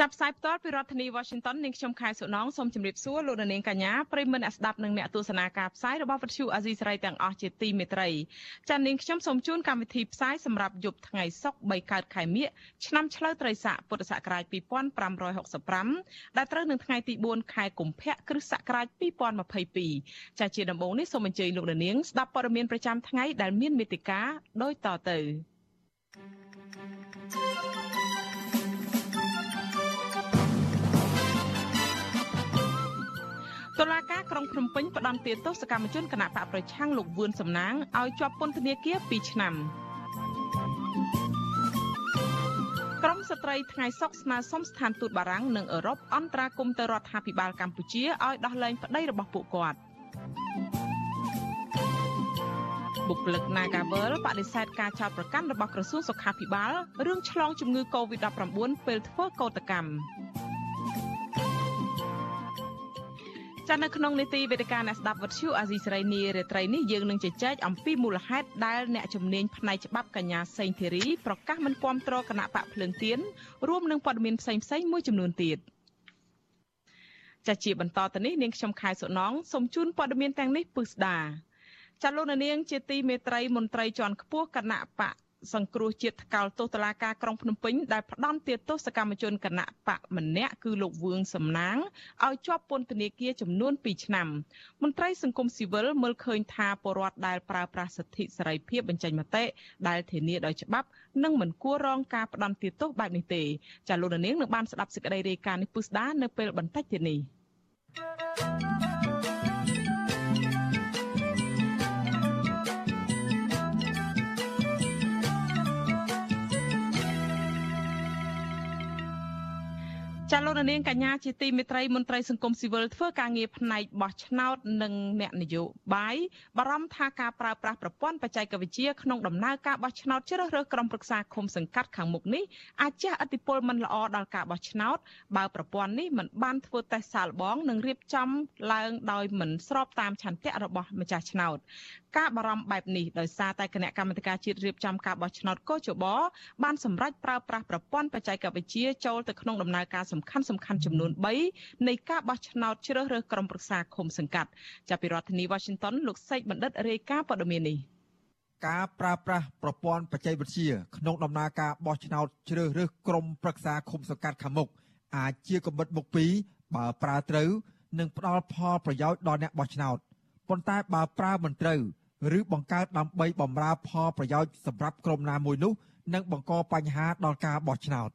ចាប់ផ្សាយផ្ទាល់ពីរដ្ឋធានី Washington នាងខ្ញុំខែសុណងសូមជម្រាបសួរលោកនាងកញ្ញាប្រិយមិត្តអ្នកស្ដាប់និងអ្នកទស្សនាការផ្សាយរបស់វិទ្យុអាស៊ីសេរីទាំងអស់ជាទីមេត្រីចា៎នាងខ្ញុំសូមជូនកម្មវិធីផ្សាយសម្រាប់យប់ថ្ងៃសុក្រ3កើតខែមិញឆ្នាំឆ្លូវត្រីស័កពុទ្ធសករាជ2565ដែលត្រូវនឹងថ្ងៃទី4ខែកុម្ភៈគ្រិស្តសករាជ2022ចា៎ជាដំបូងនេះសូមអញ្ជើញលោកនាងស្ដាប់ព័ត៌មានប្រចាំថ្ងៃដែលមានមេតិការដូចតទៅ thank you តុលាការក្រុងភ្នំពេញផ្តន្ទាទោសកម្មជនគណៈបកប្រឆាំងលោកវឿនសំណាងឲ្យជាប់ពន្ធនាគារ2ឆ្នាំក្រមស្ត្រីថ្ងៃសុកស្នើសុំស្ថានទូតបារាំងនិងអឺរ៉ុបអន្តរាគមន៍ទៅរដ្ឋាភិបាលកម្ពុជាឲ្យដោះលែងប្តីរបស់ពួកគាត់បុគ្គលិក Nagavel បដិសេធការចោទប្រកាន់របស់ក្រសួងសុខាភិបាលរឿងឆ្លងជំងឺ Covid-19 ពេលធ្វើកោតកម្ម ចានៅក្នុងនីតិវេទិកាអ្នកស្ដាប់វិទ្យុអាស៊ីសេរីនីរាត្រីនេះយើងនឹងជជែកអំពីមូលហេតុដែលអ្នកជំនាញផ្នែកច្បាប់កញ្ញាសេងធីរីប្រកាសមិនគាំទ្រគណៈបកភ្លើងទៀនរួមនឹងព័ត៌មានផ្សេងផ្សេងមួយចំនួនទៀតចាជាបន្តទៅនេះនាងខ្ញុំខែសុណងសូមជូនព័ត៌មានទាំងនេះពឹស្ដាចាលោកនាងជាទីមេត្រីមន្ត្រីជាន់ខ្ពស់គណៈបក សង្គ្រោះជាតិថ្កោលទោសតឡាការក្រុងភ្នំពេញដែលផ្ដន់ទាទោសកម្មជនគណៈបកម្នាក់គឺលោកវឿងសំណាងឲ្យជាប់ពន្ធនាគារចំនួន2ឆ្នាំ មន្ត្រីសង្គមស៊ីវិលមើលឃើញថាពលរដ្ឋដែលប្រើប្រាស់សិទ្ធិសេរីភាពបញ្ចេញមតិដែលធានាដោយច្បាប់នឹងមិនគួររងការផ្ដន់ទាទោសបែបនេះទេចាលោកនាងនឹងបានស្ដាប់សេចក្តីរាយការណ៍នេះពុស្ដានៅពេលបន្តិចទៀតនេះ thank you ចាលោកនាងកញ្ញាជាទីមេត្រីមន្ត្រីសង្គមស៊ីវិលធ្វើការងារផ្នែកបោះឆ្នោតនិងអ្នកនយោបាយបារម្ភថាការប្រើប្រាស់ប្រព័ន្ធបច្ចេកវិទ្យាក្នុងដំណើរការបោះឆ្នោតជ្រើសរើសក្រុមប្រឹក្សាឃុំសង្កាត់ខាងមុខនេះអាចជះឥទ្ធិពលមិនល្អដល់ការបោះឆ្នោតបើប្រព័ន្ធនេះមិនបានធ្វើតេស្តសាកល្បងនិងរៀបចំឡើងដោយមិនស្របតាមឆន្ទៈរបស់ម្ចាស់ឆ្នោតការបារម្ភបែបនេះដោយសារតែគណៈកម្មាធិការជាតិរៀបចំការបោះឆ្នោតកោជបបានសម្រេចប្រើប្រាស់ប្រព័ន្ធបច្ចេកវិទ្យាចូលទៅក្នុងដំណើរការសំខាន់សំខាន់ចំនួន3នៃការបោះឆ្នោតជ្រើសរើសក្រុមប្រឹក្សាឃុំសង្កាត់ចាប់ពីរដ្ឋធានី Washington លោកសេកបណ្ឌិតរាយការណ៍ព័ត៌មាននេះការប្រើប្រាស់ប្រព័ន្ធបច្ចេកវិទ្យាក្នុងដំណើរការបោះឆ្នោតជ្រើសរើសក្រុមប្រឹក្សាឃុំសង្កាត់ខាងមុខអាចជាកំបិតមុខពីរបើប្រើត្រូវនិងផ្ដល់ផលប្រយោជន៍ដល់អ្នកបោះឆ្នោត ប៉ុន្តែបើប្រើមិនត្រូវឬបង្កើតដើម្បីបម្រើផលប្រយោជន៍សម្រាប់ក្រុមណាមួយនោះនឹងបង្កបញ្ហាដល់ការបោះឆ្នោត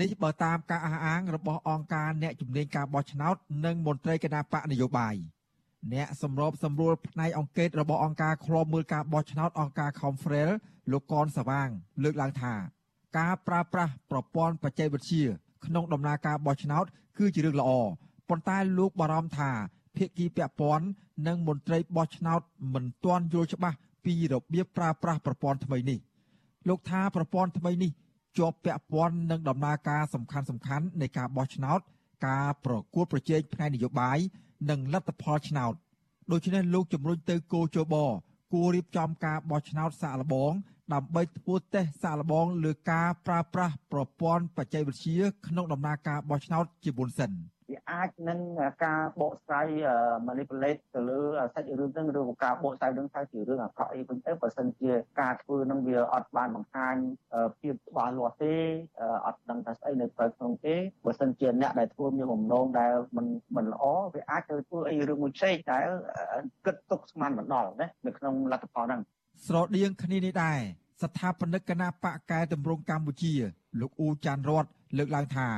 នេះបើតាមការអះអាងរបស់អង្គការអ្នកជំនាញការបោះឆ្នោតនិងមន្ត្រីគណៈបកនយោបាយអ្នកសម្របសម្រួលផ្នែកអង្គការរបស់អង្គការឃ្លាំមើលការបោះឆ្នោតអង្គការ Confrel លោកកនសវាង លើកឡើងថាការប្រើប្រាស់ប្រព័ន្ធបច្ចេកវិទ្យាក្នុងដំណើរការបោះឆ្នោតគឺជារឿងល្អប៉ុន្តែលោកបារម្ភថា ភាគីពាក់ព័ន្ធនិងមន្ត្រីបោះឆ្នោតមិនទាន់យល់ច្បាស់ពីរបៀបប្រើប្រាស់ប្រព័ន្ធថ្មីនេះលោកថាប្រព័ន្ធថ្មីនេះជាប់ពាក់ព័ន្ធនឹងដំណើរការសំខាន់សំខាន់នៃការបោះឆ្នោត ការប្រកួតប្រជែងផ្នែកនយោបាយនិងលទ្ធផលឆ្នោតដូច្នេះលោកជំរុញទៅគោជបគួររៀបចំការបោះឆ្នោតសាកល្បង ដើម្បីធ្វើតេស្តសាកល្បងលើការប្រើប្រាស់ប្រព័ន្ធបច្ចេកវិទ្យាក្នុងដំណើរការបោះឆ្នោតជាមុនសិន។ វាអាចនឹងការបកស្រាយ manipulate ទៅលើសាច់រឿងហ្នឹងឬក៏ការបកស្រាយហ្នឹងថាជារឿងអាក្រក់អីវិញទៅបើសិនជាការធ្វើហ្នឹងវាអត់បានបង្ហាញភាពច្បាស់លាស់ទេអត់ដឹងថាស្អីនៅក្នុងទេបើសិនជាអ្នកដែលធ្វើមានបំណងដែលមិនមិនល្អវាអាចទៅធ្វើអីរឿងមួយផ្សេងដែលគិតទុកស្មានមិនដល់ណានៅក្នុងលទ្ធផលហ្នឹងស្រដៀងគ្នានេះដែរស្ថាបនិកគណៈបកកែតម្រង់កម្ពុជា លោកអ៊ូចាន់រតលើកឡើងថា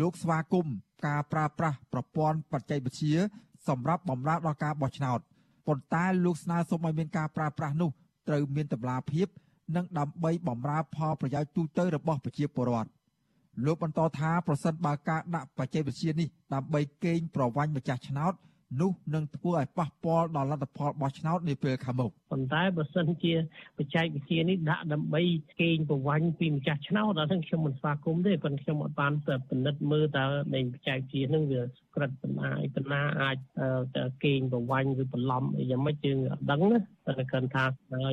លោកស្វាគមន៍ ការប្រើប្រាស់ប្រព័ន្ធបច្ចេកវិទ្យាសម្រាប់បម្រើដល់ការបោះឆ្នោតប៉ុន្តែលោកស្នើសុំឲ្យមានការប្រើប្រាស់នោះត្រូវមានតម្លាភាព និងដើម្បីបម្រើផលប្រយោជន៍ទូទៅរបស់ប្រជាពលរដ្ឋលោកបន្តថាប្រសិនបើការដាក់បច្ចេកវិទ្យានេះដើម្បីកេងប្រវ័ញ្ចម្ចាស់ឆ្នោត នោះនឹងធ្វើឲ្យប៉ះពាល់ដល់លទ្ធផលបោះឆ្នោតនាពេលខាងមុខប៉ុន្តែបើសិនជាបច្ចេកវិទ្យានេះដាក់ដើម្បីកេងប្រវ័ញ្ចពីម្ចាស់ឆ្នោតអាហ្នឹងខ្ញុំមិនស្វាគមន៍ទេប៉ុន្តែខ្ញុំអត់បានពិនិត្យមើលតើនៃបច្ចេកវិទ្យាហ្នឹងវាក្រិតប៉ុណ្ណាឯប៉ុណ្ណាអាចកេងប្រវ័ញ្ចឬបន្លំអីយ៉ាងម៉េចយើងអត់ដឹងណាតែគាត់ថា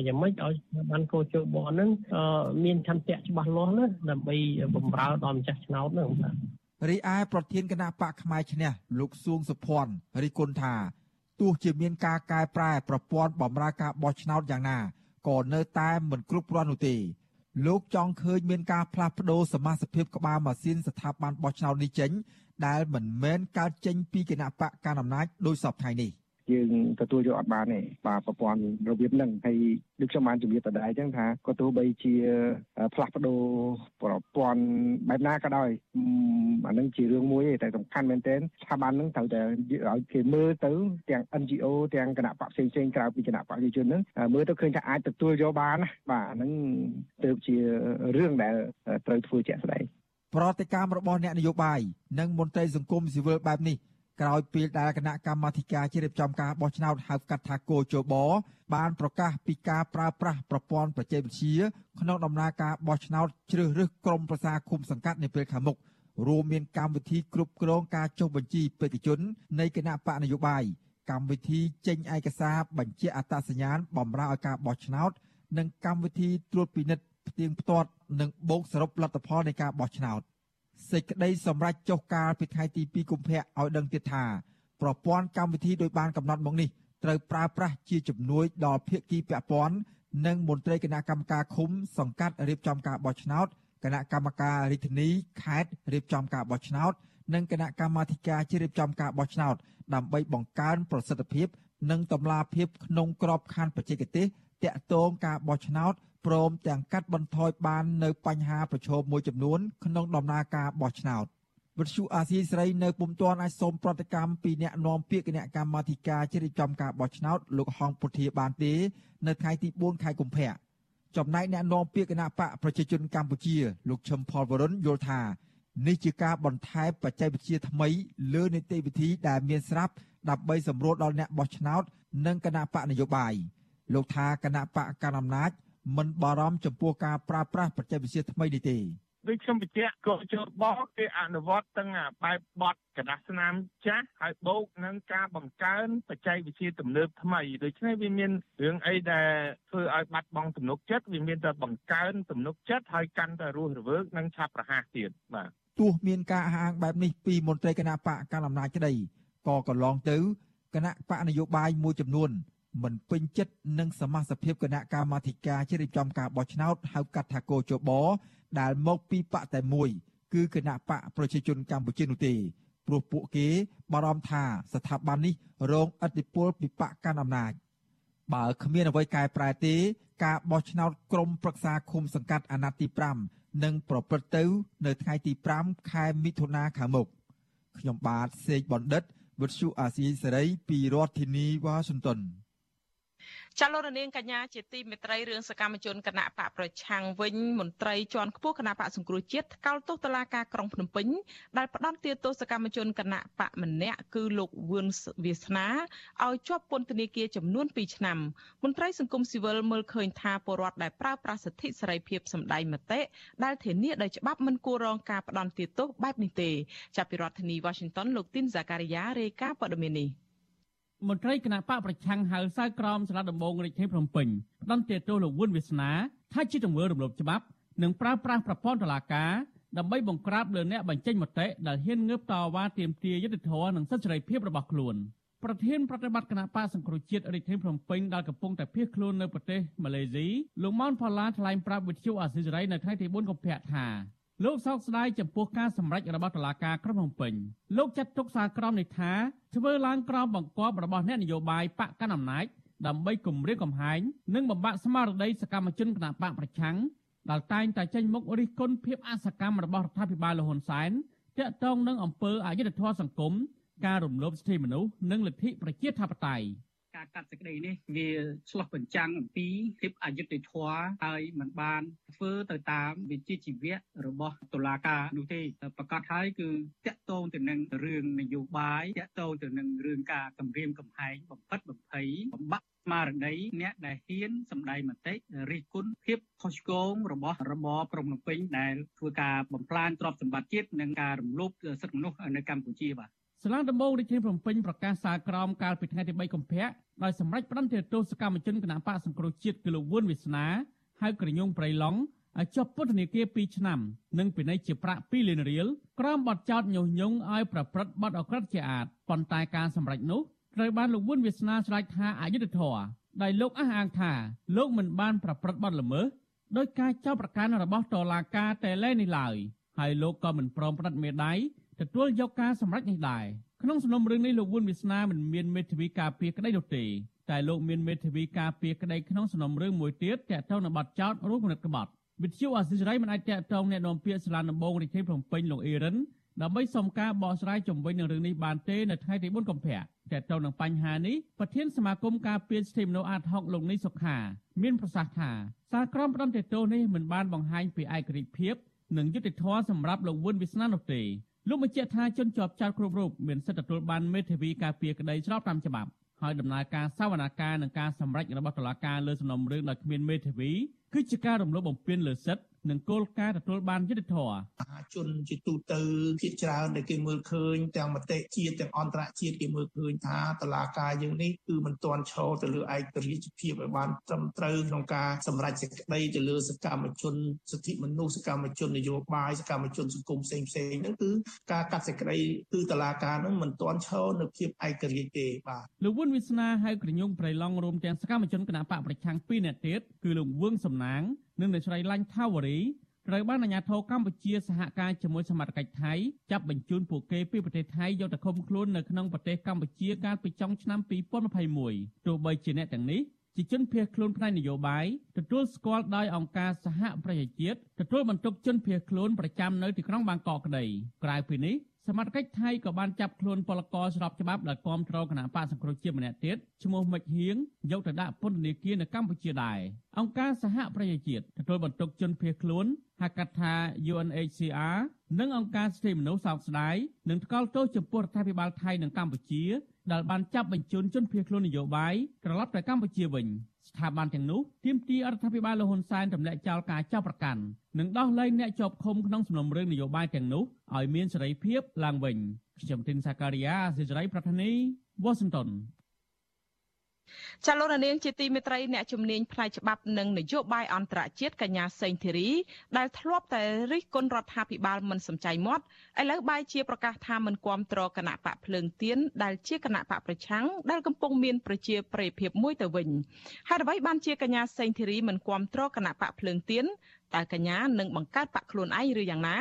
យ៉ាងម៉េចឲ្យបានកោជបហ្នឹងមានឆន្ទៈច្បាស់លាស់ណាដើម្បីបំរើដល់ម្ចាស់ឆ្នោតហ្នឹងបាទ រីឯប្រធានគណៈបកផ្នែកឈ្នះលោកសួងសុភ័ណ្ឌរិះគន់ថាទោះជាមានការកែប្រែប្រព័ន្ធបម្រើការបោះឆ្នោតយ៉ាងណាក៏នៅតែមិនគ្រប់គ្រាន់នោះទេលោកចង់ឃើញមានការផ្លាស់ប្តូរសមាជិកក្បាលម៉ាស៊ីនស្ថាប័នបោះឆ្នោតនេះចេញដែលមិនមែនកើតចេញពីគណៈបកកណ្ដាលអំណាចដោយសពថ្ងៃនេះ យើងទទួលយកអត់បានទេបាទប្រព័ន្ធរបៀបហ្នឹងហើយដូចខ្ញុំបានជម្រាបតដែរអញ្ចឹងថាក៏ទោះបីជាផ្លាស់ប្ដូរប្រព័ន្ធបែបណាក៏ដោយអានឹងជារឿងមួយទេតែសំខាន់មែនទែនស្ថាប័នហ្នឹងត្រូវតែឲ្យគេមើលទៅទាំង NGO ទាំងគណៈបកផ្សេងផ្សេងក្រៅពីគណៈបកយុជនហ្នឹងមើលទៅឃើញថាអាចទទួលយកបានណាបាទអាហ្នឹងទើបជារឿងដែលត្រូវធ្វើជាក់ស្ដែងប្រតិកម្មរបស់អ្នកនយោបាយនិងមន្ត្រីសង្គមស៊ីវិលបែបនេះ ក្រោយពេលដែលគណៈកម្មាធិការជ្រៀបចំការបោះឆ្នោតហៅកាត់ថាគោជបបានប្រកាសពីការប្រើប្រាស់ប្រព័ន្ធបច្ចេកវិទ្យាក្នុងដំណើរការបោះឆ្នោតជ្រើសរើសក្រុមប្រសាឃុំសង្កាត់នាពេលខាងមុខរួមមានកម្មវិធីគ្រប់គ្រងការចុះបញ្ជីបេក្ខជននៃគណៈបកនយោបាយកម្មវិធីចេញឯកសារបញ្ជាក់អត្តសញ្ញាណបម្រើឲ្យការបោះឆ្នោត និងកម្មវិធីត្រួតពិនិត្យផ្ទៀងផ្ទាត់និងបូកសរុបលទ្ធផលនៃការបោះឆ្នោត សេចក្តីសម្រេចចុះកាលពីថ្ងៃទី2កុម្ភៈឲ្យដឹងទៀតថាប្រព័ន្ធកម្មវិធីដោយបានកំណត់មកនេះត្រូវប្រើប្រាស់ជាជំនួយដល់ភាគីពាក់ព័ន្ធនិងមន្ត្រីគណៈកម្មការឃុំសង្កាត់រៀបចំការបោះឆ្នោតគណៈកម្មការរាជធានីខេត្តរៀបចំការបោះឆ្នោតនិងគណៈកម្មាធិការជ្រៀបចំការបោះឆ្នោតដើម្បីបង្កើនប្រសិទ្ធភាព និងតម្លាភាពក្នុងក្របខ័ណ្ឌបច្ចេកទេសតាក់ទងការបោះឆ្នោត ព្រមទាំងកាត់បន្ថយបាននៅបញ្ហាប្រឈមមួយចំនួនក្នុងដំណើរការបោះឆ្នោតវិទ្យុអាស៊ីសេរីនៅពុំទាន់អាចសូមប្រតិកម្មពីអ្នកនាំពាក្យគណៈកម្មាធិការជ្រៀបចំការបោះឆ្នោតលោកហងពុធាបានទេ នៅថ្ងៃទី4ខែកុម្ភៈចំណែកអ្នកនាំពាក្យគណៈបកប្រជាជនកម្ពុជាលោកឈឹមផលវរុនយល់ថានេះជាការបន្ថែមបច្ចេកវិទ្យាថ្មី លើនីតិវិធីដែលមានស្រាប់ដើម្បីសម្រួលដល់អ្នកបោះឆ្នោត និងគណៈបកនយោបាយលោកថាគណៈបកកណ្ដាលអំណាច មិនបារម្ភចំពោះការប្រើប្រាស់បច្ចេកវិទ្យាថ្មីនេះទេដូចខ្ញុំបញ្ជាក់ក៏ចូលបោកគេអនុវត្តទាំងបែបបត់កដាស្នាមចាស់ហើយបូកនឹងការបង្កើនបច្ចេកវិទ្យាទំនើបថ្មីដូច្នេះវាមានរឿងអីដែលធ្វើឲ្យបាត់បង់ទំនុកចិត្តវាមានតែបង្កើនទំនុកចិត្តហើយកាន់តែរស់រវើកនិងឆាប់រហ័សទៀតបាទទោះមានការហាងបែបនេះពីមន្ត្រីគណៈបកកណ្ដាលអំណាចក្តីក៏កន្លងទៅគណៈបកនយោបាយមួយចំនួន មិនពេញចិត្តនឹងសមាជិកគណៈកម្មាធិការជ្រៀបចំការបោះឆ្នោតហៅកាត់ថាកោជបដែលមកពីបកតែមួយ គឺគណៈបកប្រជាជនកម្ពុជានោះទេព្រោះពួកគេបារម្ភថាស្ថាប័ននេះរងឥទ្ធិពលពីបកកាន់អំណាចបើគ្មានអ្វីកែប្រែទេ ការបោះឆ្នោតក្រុមប្រឹក្សាឃុំសង្កាត់អាណត្តិទី5នឹងប្រព្រឹត្តទៅ នៅថ្ងៃទី5ខែមិថុនាខាងមុខខ្ញុំបាទសេកបណ្ឌិតវិទ្យុអាស៊ីសេរីពីរដ្ឋធានីវ៉ាស៊ីនតោន ចលនានាងកញ្ញាជាទីមេត្រីរឿងសកម្មជនគណៈបកប្រឆាំងវិញមន្ត្រីជាន់ខ្ពស់គណៈបកសង្គ្រោះជាតិថ្កោលទោសតុលាការក្រុងភ្នំពេញដែលផ្ដន្ទាទោសសកម្មជនគណៈបកម្នាក់គឺលោកវឿនវាសនាឲ្យជាប់ពន្ធនាគារចំនួន2ឆ្នាំមន្ត្រីសង្គមស៊ីវិលមើលឃើញថាពលរដ្ឋដែលប្រើប្រាស់សិទ្ធិសេរីភាពសម្ដែងមតិដែលធានាដោយច្បាប់មិនគួររងការផ្ដន្ទាទោសបែបនេះទេចាប់ពីរដ្ឋធានី Washington លោកទីនហ្សាការីយ៉ារាយការណ៍ព័ត៌មាននេះ មន្ត្រីគណៈបកប្រឆាំងហៅសៅក្រមសាលាដំបងរាជធានីភ្នំពេញផ្ដន្ទាទោសលោកវុនវាសនាថាជាទង្វើរំលោភច្បាប់និងប្រើប្រាស់ប្រព័ន្ធតុលាការដើម្បីបង្ក្រាបលើអ្នកបញ្ចេញមតិដែលហ៊ានងើបតវ៉ាទាមទារយុត្តិធម៌និងសិទ្ធិសេរីភាពរបស់ខ្លួនប្រធានប្រតិបត្តិគណៈបកសង្គ្រោះជាតិរាជធានីភ្នំពេញដែលកំពុងតែភៀសខ្លួននៅប្រទេសម៉ាឡេស៊ីលោកម៉ោនផល្លាថ្លែងប្រាប់វិទ្យុអាស៊ីសេរីនៅថ្ងៃទី4កុម្ភៈថា លោកសោកស្ដាយចំពោះការសម្រេចរបស់តុលាការក្រុងភ្នំពេញលោកចាត់ទុកសារក្រមនេះថាធ្វើឡើងក្រោមបង្គាប់របស់អ្នកនយោបាយបកកណ្ដាលអំណាចដើម្បីគម្រាមកំហែងនិងបំបាក់ស្មារតីសកម្មជនគណបកប្រឆាំងដែលតែងតែចេញមុខរិះគន់ភាពអសកម្មរបស់រដ្ឋាភិបាលលហ៊ុនសែនទាក់ទងនឹងអំពើអយុត្តិធម៌សង្គមការរំលោភសិទ្ធិមនុស្សនិងលទ្ធិប្រជាធិបតេយ្យ កការកាត់សេចក្តីនេះវាឆ្លោះបញ្ចាំងអំពីភាពអយុត្តិធម៌ហើយมันបានធ្វើទៅតាមវិជ្ជាជីវៈរបស់តុលាការនោះទេប្រកាសហើយគឺតាក់ទងទៅនឹងរឿងនយោបាយតាក់ទងទៅនឹងរឿងការគម្រាមកំហែងបំផិតបំភ័យបំបាក់ស្មារតីអ្នកដែលហ៊ានសម្ដែងមតិរិះគន់ភាពខុសឆ្គងរបស់របបប្រំពៃដែលធ្វើការបំផ្លាញទ្រព្យសម្បត្តិជាតិនិងការរំលោភសិទ្ធិមនុស្សនៅកម្ពុជាបាទ សាលាដំបងរាជធានីភ្នំពេញប្រកាសសារក្រមកាលពីថ្ងៃទី3កុម្ភៈដោយសម្រេចផ្តន្ទាទោសកម្មជនគណបកសង្គ្រោះជាតិគឺលោកវឿនវាសនាហៅក្រញូងប្រៃឡង់ឲ្យជាប់ពន្ធនាគារ2ឆ្នាំ និងពិន័យជាប្រាក់2លានរៀលក្រោមបទចោទញុះញង់ឲ្យប្រព្រឹត្តបទអក្រិតជាអាតប៉ុន្តែការសម្រេចនោះត្រូវបានលោកវឿនវាសនាឆ្លើយថាអយុត្តិធម៌ដោយលោកអះអាងថាលោកមិនបានប្រព្រឹត្តបទល្មើសដោយការចោទប្រកាន់របស់តុលាការតែលែនេះឡើយហើយលោកក៏មិនព្រមផ្តិតមេដាយ ទទួលយកការសម្រេចនេះដែរក្នុងសំណុំរឿងនេះលោកវុនវាសនាមិនមានមេធាវីការពារក្តីនោះទេតែលោកមានមេធាវីការពារក្តីក្នុងសំណុំរឿងមួយទៀតតាក់ទងនឹងបទចោទរួមគំនិតក្បត់វិទ្យុអាស៊ីសេរីមិនអាចតាក់ទងអ្នកនាំពាក្យសាលាដំបងរាជធានីភ្នំពេញលោកអេរិនដើម្បីសុំការបកស្រាយជំវិញនឹងរឿងនេះបានទេនៅថ្ងៃទី4កុម្ភៈតែទៅនឹងបញ្ហានេះប្រធានសមាគមការពារសិទ្ធិមនុស្សអាត6លោកនេះសុខា មានប្រសាសន៍ថាសារក្រមផ្ដន្ទាទោសនេះមិនបានបង្ហាញពីឯករាជ្យភាពនិងយុត្តិធម៌សម្រាប់លោកវុនវាសនានោះទេ លោកបញ្ជាក់ថាជនជាប់ចោតគ្រប់រូបមានសិទ្ធិទទួលបានមេធាវីការពារក្តីស្របតាមច្បាប់ហើយដំណើរការសវនាការនិងការសម្រេចរបស់តុលាការលើសំណុំរឿងដោយគ្មានមេធាវីគឺជាការរំលោភបំពានលើសិទ្ធិ និងគោលការណ៍ទទួលបានយុត្តិធម៌មហាជនជាទូទៅភាគច្រើនដែលគេមើលឃើញទាំងមតិជាតិទាំងអន្តរជាតិគេមើលឃើញថាតឡាការយើងនេះគឺមិនទាន់ឈរទៅលើឯករាជ្យភាពឲ្យបានត្រឹមត្រូវក្នុងការសម្រេចសេចក្តីទៅលើសកម្មជនសិទ្ធិមនុស្សសកម្មជននយោបាយសកម្មជនសង្គមផ្សេងផ្សេងហ្នឹងគឺការកាត់សេចក្តីគឺតឡាការហ្នឹងមិនទាន់ឈរនៅភាពឯករាជ្យទេបាទលោកវុនវិស្នាហៅក្រញូងប្រៃឡង់រួមទាំងសកម្មជនគណបកប្រឆាំង2នាក់ទៀតគឺលោកវឿងសំណាង និងអ្នកស្រីឡាញ់ថាវរីត្រូវបានអាជ្ញាធរកម្ពុជាសហការជាមួយសមត្ថកិច្ចថៃចាប់បញ្ជូនពួកគេពីប្រទេសថៃយកទៅឃុំខ្លួននៅក្នុងប្រទេសកម្ពុជាកាលពីចុងឆ្នាំ2021ទោះបីជាអ្នកទាំងនេះជាជនភៀសខ្លួនផ្នែកនយោបាយទទួលស្គាល់ដោយអង្គការសហប្រជាជាតិទទួលបន្ទុកជនភៀសខ្លួនប្រចាំនៅទីក្រុងបាងកកក្តីក្រៅពីនេះ សមត្ថកិច្ចថៃក៏បានចាប់ខ្លួនពលករស្របច្បាប់ដែលគាំទ្រគណៈបកសង្គ្រោះជាតិម្នាក់ទៀតឈ្មោះមិចហៀងយកទៅដាក់ពន្ធនាគារនៅកម្ពុជាដែរអង្គការសហប្រជាជាតិទទួលបន្ទុកជនភៀសខ្លួនហៅកាត់ថា UNHCR និងអង្គការសិទ្ធិមនុស្សសោកស្ដាយនឹងថ្កោលទោសចំពោះរដ្ឋាភិបាលថៃនិងកម្ពុជាដែលបានចាប់បញ្ជូនជនភៀសខ្លួននយោបាយត្រឡប់ទៅកម្ពុជាវិញស្ថាប័នទាំងនោះទាមទាររដ្ឋាភិបាលលហ៊ុនសែនទម្លាក់ចោលការចាប់ប្រកាន់និងដោះលែងអ្នកជាប់ឃុំក្នុងសំណុំរឿងនយោបាយទាំងនោះឲ្យមានសេរីភាពឡើងវិញខ្ញុំទីនសាការីយ៉ាអសិរ័យប្រធានីវ៉ាស៊ីនតោន ចាលោកនាងជាទីមេត្រីអ្នកជំនាញផ្នែកច្បាប់និងនយោបាយអន្តរជាតិកញ្ញាសេងធីរីដែលធ្លាប់តែរិះគន់រដ្ឋាភិបាលមិនសំចៃមាត់ឥឡូវបែរជាប្រកាសថាមិនគាំទ្រគណៈបកភ្លើងទៀនដែលជាគណៈបកប្រឆាំងដែលកំពុងមានប្រជាប្រិយភាពមួយទៅវិញហើយអ្វីបានជាកញ្ញាសេងធីរីមិនគាំទ្រគណៈបកភ្លើងទៀន តើកញ្ញានឹងបង្កើតបកខ្លួនឯងឬយ៉ាងណា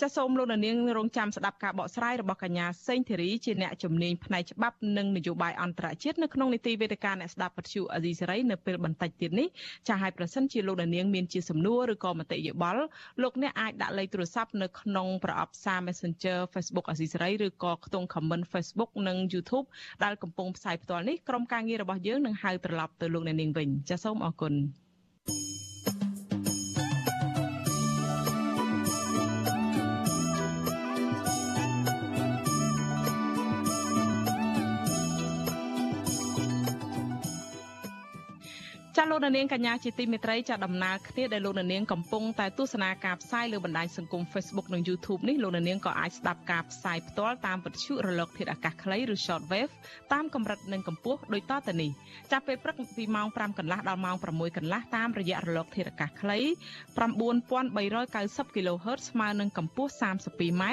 ចាសសូមលោកនាងរងចាំស្ដាប់ការបកស្រាយរបស់កញ្ញាសេងធីរីជាអ្នកជំនាញផ្នែកច្បាប់និងនយោបាយអន្តរជាតិនៅក្នុងនីតិវេទិកាអ្នកស្ដាប់ពទ្យុអេស៊ីសេរីនៅពេលបន្តិចទៀតនេះចាសឲ្យប្រសិនជាលោកនាងមានជាសំណួរឬក៏មតិយោបល់លោកអ្នកអាចដាក់លេខទូរស័ព្ទនៅក្នុងប្រអប់សារ Messenger Facebook អេស៊ីសេរីឬក៏ខ្ទង់ comment Facebook និង YouTube ដែលកំពុងផ្សាយផ្ទាល់នេះក្រុមការងាររបស់យើងនឹងហៅត្រឡប់ទៅលោកអ្នកនាងវិញចាសសូមអរគុណ ចាលោកនាងកញ្ញាជាទីមេត្រីចាដំណើរគ្នាដែលលោកនាងកំពុងតែទស្សនាការផ្សាយលើបណ្ដាញសង្គម Facebook និង YouTube នេះលោកនាងក៏អាចស្ដាប់ការផ្សាយផ្ទាល់តាមវិទ្យុរលក ធាតុអាកាសខ្លីឬ Shortwave តាមកម្រិតនិងកម្ពស់ដូចតទៅនេះចាប់ពេលព្រឹកពីម៉ោង5កន្លះដល់ម៉ោង6កន្លះតាមរយៈរលក ធាតុអាកាសខ្លី9390 kHz ស្មើនឹងកម្ពស់ 32m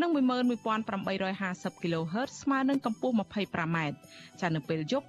និង11850 kHz ស្មើនឹងកម្ពស់ 25m ចានៅពេលយប់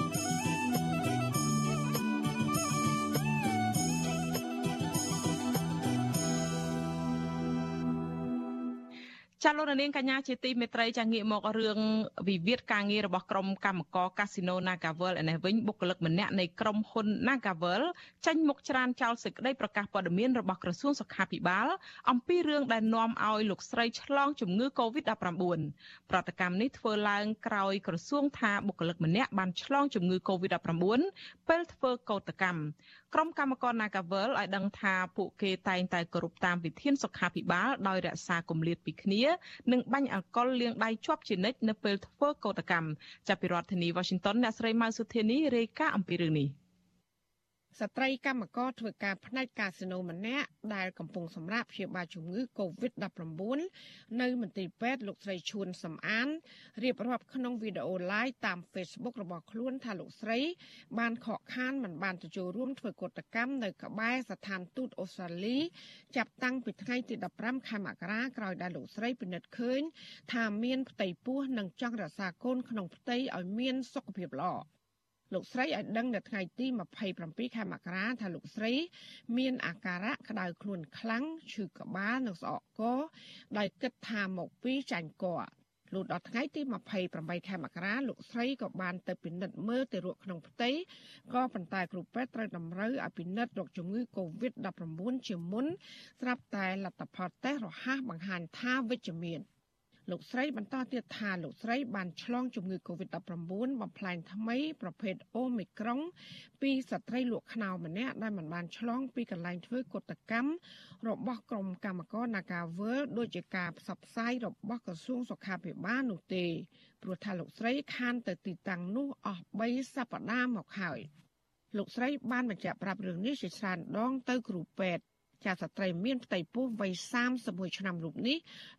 ចាលោកនាងកញ្ញាជាទីមេត្រីចាងាកមករឿងវិវាទការងាររបស់ក្រុមកម្មករកាស៊ីណូ Nagavel ឯនេះវិញបុគ្គលិកម្នាក់នៃក្រុមហ៊ុន Nagavel ចេញមុខច្រានចោលសេចក្តីប្រកាសព័ត៌មានរបស់ក្រសួងសុខាភិបាល អំពីរឿងដែលនាំឲ្យលោកស្រីឆ្លងជំងឺ Covid-19 ប្រតិកម្មនេះធ្វើឡើងក្រោយក្រសួងថាបុគ្គលិកម្នាក់បានឆ្លងជំងឺ Covid-19 ពេលធ្វើកោតកម្មក្រុមកម្មករ Nagavel ឲ្យដឹងថាពួកគេតែងតែគោរពតាមវិធានសុខាភិបាលដោយរក្សាគម្លាតពីគ្នានិងបាញ់អាល់កុលលាងដៃជាប់ជានិច្ចនៅពេលធ្វើកោតកម្មចាប់ពីរដ្ឋធានី Washington អ្នកស្រីម៉ៅសុធានីរាយការណ៍អំពីរឿងនេះ ស្ត្រីកម្មករធ្វើការផ្នែកកាស៊ីណូម្នាក់ដែលកំពុងសម្រាប់ព្យាបាលជំងឺ Covid-19 នៅមន្ទីរពេទ្យលោកស្រីឈួនសំអានរៀបរាប់ក្នុងវីដេអូ live តាម Facebook របស់ខ្លួនថាលោកស្រី បានខកខានមិនបានទទួលរួមធ្វើកតកម្មនៅក្បែរស្ថានទូតអូស្ត្រាលី ចាប់តាំងពីថ្ងៃទី15ខែមករាក្រោយដែលលោកស្រីពិនិត្យឃើញ ថាមានផ្ទៃពោះនិងចង់រក្សាកូនក្នុងផ្ទៃឲ្យមានសុខភាពល្អ លោកស្រីឲ្យដឹងនៅថ្ងៃទី27ខែមករាថាលោកស្រី មានអាការៈក្តៅខ្លួនខ្លាំងឈឺក្បាលនិងស្អកកដោយគិតថាមកពីចាញ់កលុះដល់ថ្ងៃទី28ខែមករាលោកស្រីក៏បានទៅពិនិត្យមើលទៅរកក្នុងផ្ទៃក៏ប៉ុន្តែគ្រូពេទ្យត្រូវតម្រូវឲ្យពិនិត្យរកជំងឺ Covid-19 ជាមុនស្រាប់តែលទ្ធផលតេស្តរហ័សបង្ហាញថាវិជ្ជមាន។ លោកស្រីបន្តទៀតថាលោកស្រីបានឆ្លងជំងឺ Covid-19 បំផ្លែងថ្មីប្រភេទអូមីក្រុងពីស្ត្រីលក់ខ្នោម្នាក់ដែលមិនបានឆ្លងពីកន្លែងធ្វើកតកម្មរបស់ក្រុមកម្មករ Nagavel ដូចជាការផ្សព្វផ្សាយរបស់ក្រសួងសុខាភិបាលនោះទេព្រោះថាលោកស្រីខានទៅទីតាំងនោះអស់3សប្តាហ៍មកហើយលោកស្រីបានបញ្ជាក់ប្រាប់រឿងនេះជាច្រើនដងទៅគ្រូពេទ្យ ចាស្ត្រីមានផ្ទៃពោះវ័យ31ឆ្នាំរូបនេះ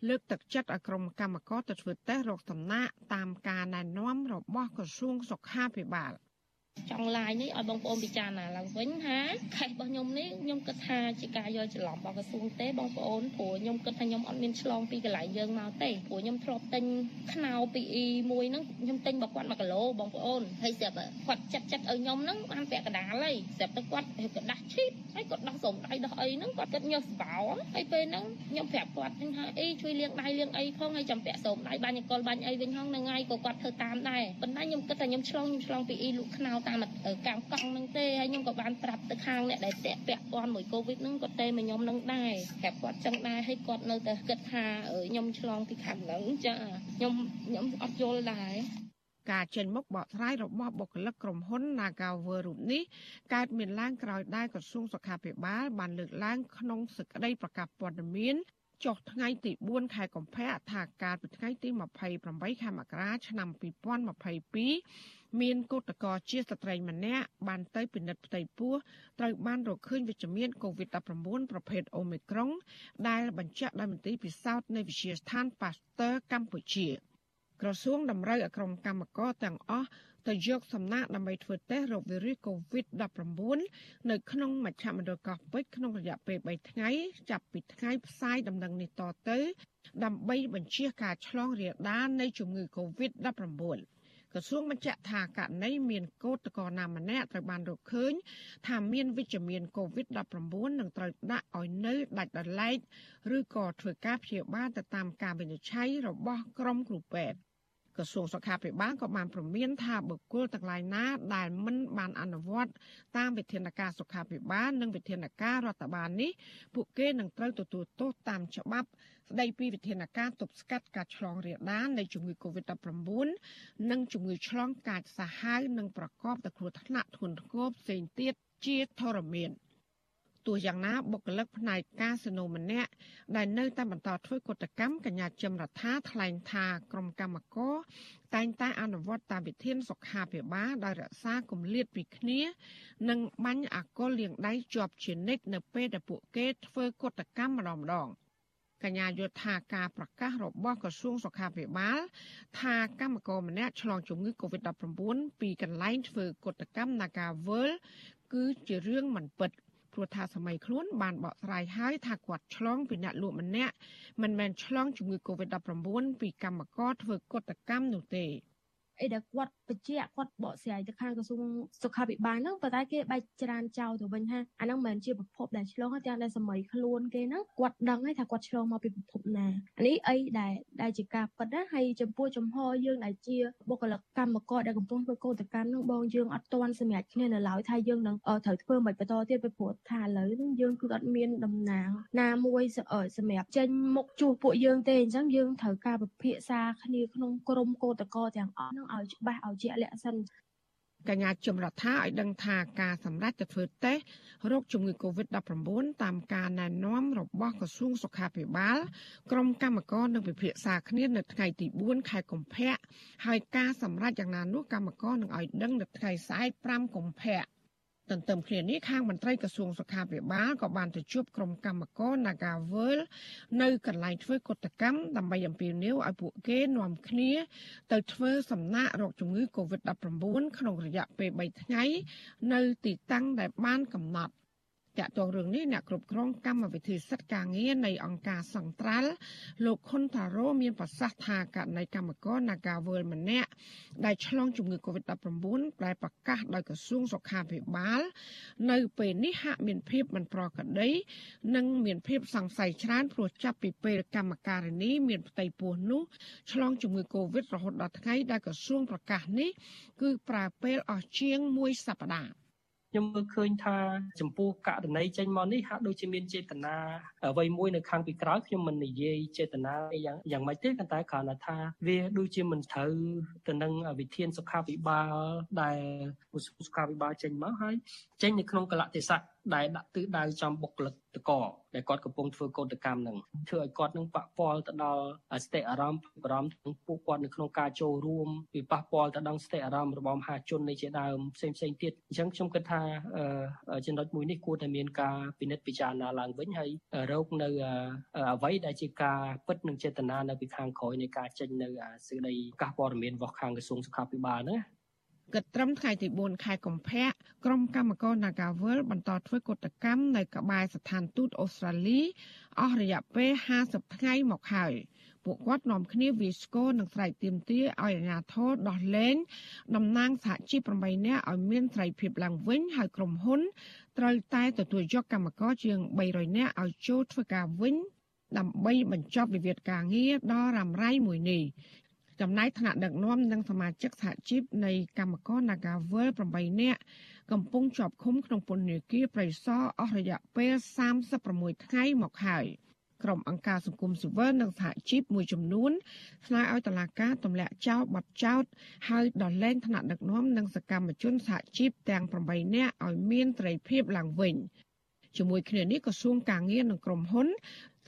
លើកទឹកចិត្តឲ្យក្រុមកម្មករទៅធ្វើតេស្តរោគសំណាកតាមការណែនាំរបស់ក្រសួងសុខាភិបាល។ ចង់ឡាយនេះឲ្យបងប្អូនពិចារណាឡើងវិញថាខេសរបស់ខ្ញុំនេះខ្ញុំគិតថាជាការយកច្រឡំរបស់ក្រសួងទេបងប្អូនព្រោះខ្ញុំគិតថាខ្ញុំអត់មានឆ្លងពីកន្លែងយើងមកទេព្រោះខ្ញុំធ្លាប់ទិញខ្នោពីអ៊ីមួយហ្នឹងខ្ញុំទិញរបស់គាត់1គីឡូបងប្អូនហើយស្រាប់គាត់ចិត្តចិត្តឲ្យខ្ញុំហ្នឹងបានពាក់កណ្ដាលហើយស្រាប់តែគាត់កដាស់ឈីបហើយគាត់ដោះសំដៃដោះអីហ្នឹងគាត់គិតញើសបោហើយពេលហ្នឹងខ្ញុំប្រាប់គាត់ថាអីជួយលាងដៃលាងអីផងហើយចាំពាក់សំដៃបាញ់អកលបាញ់អីវិញហ្នឹងថ្ងៃក៏គាត់ធ្វើតាមដែរប៉ុន្តែខ្ញុំគិតថាខ្ញុំឆ្លងខ្ញុំឆ្លងពីអ៊ីលក់ខ្នោតាមកាំងកង់ហ្នឹងទេហើយខ្ញុំក៏បានប្រាប់ទៅខាងអ្នកដែលតាក់ពាក់ព័ន្ធមួយកូវីដហ្នឹងក៏ទេមកខ្ញុំនឹងដែរប្រាប់គាត់ចឹងដែរហើយគាត់នៅតែគិតថាខ្ញុំឆ្លងពីខាងហ្នឹងចាខ្ញុំខ្ញុំអត់យល់ដែរការចេញមុខបកស្រាយរបស់បុគ្គលិកក្រុមហ៊ុន Nagawer រូបនេះកើតមានឡើងក្រោយដែលក្រសួងសុខាភិបាលបានលើកឡើងក្នុងសេចក្តីប្រកាសព័ត៌មានចុះថ្ងៃទី4ខែកុម្ភៈថាការពីថ្ងៃទី28ខែមករាឆ្នាំ2022 មានកោតកោជាស្ត្រីម្នាក់បានទៅពិនិត្យផ្ទៃពោះត្រូវបានរកឃើញវិជ្ជមាន COVID-19 ប្រភេទ Omicron ដែលបញ្ជាក់ដោយមន្ទីរពិសោធន៍នៃវិទ្យាស្ថាន Pasteur កម្ពុជា ក្រសួងតម្រូវឲ្យក្រុមកម្មការទាំងអស់ទៅយកសំណាក់ដើម្បីធ្វើតេស្តរោគវីរុស COVID-19 នៅក្នុងមជ្ឈមណ្ឌលកោះពេជ្រក្នុងរយៈពេល3ថ្ងៃចាប់ពីថ្ងៃផ្សាយដំណឹងនេះតទៅ ដើម្បីបញ្ជាការឆ្លងរាលដាលនៃជំងឺ COVID-19 ក្រសួងបញ្ជាក់ថាករណីមានកោតក្រណាម្នាក់ត្រូវបានរកឃើញថាមានវិជ្ជមាន COVID-19 នឹងត្រូវដាក់ឲ្យនៅដាច់ដោយឡែកឬក៏ធ្វើការព្យាបាលទៅតាមការវិនិច្ឆ័យរបស់ក្រុមគ្រូពេទ្យ ក្រសួងសុខាភិបាលក៏បានព្រមានថាបុគ្គលទាំងឡាយណាដែលមិនបានអនុវត្តតាមវិធានការសុខាភិបាលនិងវិធានការរដ្ឋបាលនេះពួកគេនឹងត្រូវទទួលទោសតាមច្បាប់ស្ដីពីវិធានការទប់ស្កាត់ការឆ្លងរាលដាលនៃជំងឺ Covid-19 និងជំងឺឆ្លងកាចសាហាវនិងប្រកបដោយគ្រោះថ្នាក់ធ្ងន់ធ្ងរផ្សេងទៀតជាធរមាន។ ទោះយ៉ាងណាបុគ្គលិកផ្នែកកាស៊ីណូម្នាក់ដែលនៅតែបន្តធ្វើកតកម្មកញ្ញាចិមរដ្ឋាថ្លែងថាក្រុមកម្មករតែងតែអនុវត្តតាមវិធានសុខាភិបាលដោយរក្សាគម្លាតពីគ្នា និងបាញ់អាកុលលាងដៃជាប់ជានិច្ចនៅពេលដែលពួកគេធ្វើកតកម្មម្ដងម្ដងកញ្ញាយល់ថាការប្រកាសរបស់ក្រសួងសុខាភិបាល ថាកម្មករម្នាក់ឆ្លងជំងឺ Covid-19 ពីកន្លែងធ្វើកតកម្ម Nagavel គឺជារឿងមិនពិត។ ព្រោះថាសម័យខ្លួនបានបកស្រាយហើយថាគាត់ឆ្លងពីអ្នកលក់ម្នាក់មិនមែនឆ្លងជំងឺ Covid-19 ពីកម្មករធ្វើកតកម្មនោះទេ អីដែលគាត់បញ្ជាក់គាត់បកស្រាយទៅខាងក្រសួងសុខាភិបាលហ្នឹងប៉ុន្តែគេបែកច្រានចោលទៅវិញថាអាហ្នឹងមិនមែនជាប្រភពដែលឆ្លងទាំងដែលសម័យខ្លួនគេហ្នឹងគាត់ដឹងហើយថាគាត់ឆ្លងមកពីប្រភពណាអានេះអីដែលដែលជាការពិតណាហើយចំពោះចំហយើងដែលជាបុគ្គលិកកម្មករដែលកំពុងធ្វើកោតកម្មហ្នឹងបងយើងអត់ទាន់សម្រេចគ្នានៅឡើយថាយើងនឹងត្រូវធ្វើមិនបន្តទៀតពីព្រោះថាឥឡូវហ្នឹងយើងគឺអត់មានតំណាងណាមួយសម្រាប់ចេញមុខជួសពួកយើងទេអញ្ចឹងយើងត្រូវការពិភាក្សាគ្នាក្នុងក្រុមកោតក្រទាំងអស់ហ្នឹងឲ្យច្បាស់ឲ្យជាក់លាក់សិនកញ្ញាជំរដ្ឋាឲ្យដឹងថាការសម្រេចទៅធ្វើតេស្តរោគជំងឺ Covid-19 តាមការណែនាំរបស់ក្រសួងសុខាភិបាលក្រុមកម្មការនឹងពិភាក្សាគ្នានៅថ្ងៃទី4ខែកុម្ភៈហើយការសម្រេចយ៉ាងណានោះកម្មការនឹងឲ្យដឹងនៅថ្ងៃស្អែក5កុម្ភៈ ទន្ទឹមគ្នានេះខាងមន្ត្រីក្រសួងសុខាភិបាលក៏បានទៅជួបក្រុមកម្មករ Nagavel នៅកន្លែងធ្វើកុតកម្មដើម្បីអំពាវនាវឲ្យពួកគេនាំគ្នា ទៅធ្វើសំណាក់រោគជំងឺ Covid-19 ក្នុងរយៈពេល3ថ្ងៃ នៅទីតាំងដែលបានកំណត់ តាក់ទងរឿងនេះអ្នកគ្រប់គ្រងកម្មវិធីសិទ្ធិការងារនៃអង្គការសង្ត្រាល់លោកខុនថារ៉ូមានប្រសាសន៍ថាករណីកម្មករ Nagawal ម្នាក់ដែលឆ្លងជំងឺ Covid-19 ដែលប្រកាសដោយក្រសួងសុខាភិបាល នៅពេលនេះហាក់មានភាពមិនប្រក្រតីនិងមានភាពសង្ស័យច្រើនព្រោះចាប់ពីពេលកម្មការិនីមានផ្ទៃពោះនោះឆ្លងជំងឺ Covid រហូតដល់ថ្ងៃដែលក្រសួងប្រកាសនេះគឺប្រើពេលអស់ជាង1សប្តាហ៍ ខ្ញុំមើលឃើញថាចំពោះករណីចេញមកនេះហាក់ដូចជាមានចេតនាអ្វីមួយនៅខាងពីក្រោយខ្ញុំមិននិយាយចេតនាយ៉ាងយ៉ាងម៉េចទេប៉ុន្តែគ្រាន់តែថាវាដូចជាមិនត្រូវទៅនឹងវិធានសុខាភិបាលដែលសុខាភិបាលចេញមកហើយចេញនៅក្នុងកលៈទេសៈដែលដាក់ទិសដៅចំបុគ្គលិកតកដែលគាត់កំពុងធ្វើកោតកម្មនឹងធ្វើឲ្យគាត់នឹងប៉ះពាល់ទៅដល់ស្ថិអារម្មណ៍បារម្ភទាំងពួកគាត់នៅក្នុងការចូលរួមពីប៉ះពាល់ទៅដល់ស្ថិអារម្មណ៍របស់មហាជននៃជាដើមផ្សេងផ្សេងទៀតអញ្ចឹងខ្ញុំគិតថាចំណុចមួយនេះគួរតែមានការពិនិត្យពិចារណាឡើងវិញហើយរកនៅអ្វីដែលជាការពិតនិងចេតនានៅពីខាងក្រោយនៃការចេញនៅសេចក្តីប្រកាសព័ត៌មានរបស់ខាងក្រសួងសុខាភិបាលហ្នឹង គិតត្រឹមថ្ងៃទី4ខែកុម្ភៈក្រុមកម្មករ Nagavel បន្តធ្វើកតកម្មនៅក្បែរស្ថានទូតអូស្ត្រាលីអស់រយៈពេល50ថ្ងៃមកហើយពួកគាត់នាំគ្នាវាស្គរនិងស្រែកទាមទារឲ្យអាជ្ញាធរដោះលែងតំណាងសហជីព8នាក់ឲ្យមានសេរីភាពឡើងវិញហើយក្រុមហ៊ុនត្រូវតែទទួលយកកម្មករជាង300នាក់ឲ្យចូលធ្វើការវិញដើម្បីបញ្ចប់វិវាទការងារដ៏រ៉ាំរ៉ៃមួយនេះ ចំណែកថ្នាក់ដឹកនាំនិងសមាជិកសហជីពនៃកម្មករ Nagavel 8នាក់កំពុងជាប់ឃុំក្នុងពន្ធនាគារប្រៃសណអស់រយៈពេល36ថ្ងៃមកហើយក្រុមអង្គការសង្គមស៊ីវិលនិងសហជីពមួយចំនួនស្នើឲ្យតុលាការទម្លាក់ចោលបទចោទហើយដោះលែងថ្នាក់ដឹកនាំនិងសកម្មជនសហជីពទាំង8នាក់ឲ្យមានត្រីភាពឡើងវិញជាមួយគ្នានេះក្រសួងការងារនិងក្រុមហ៊ុន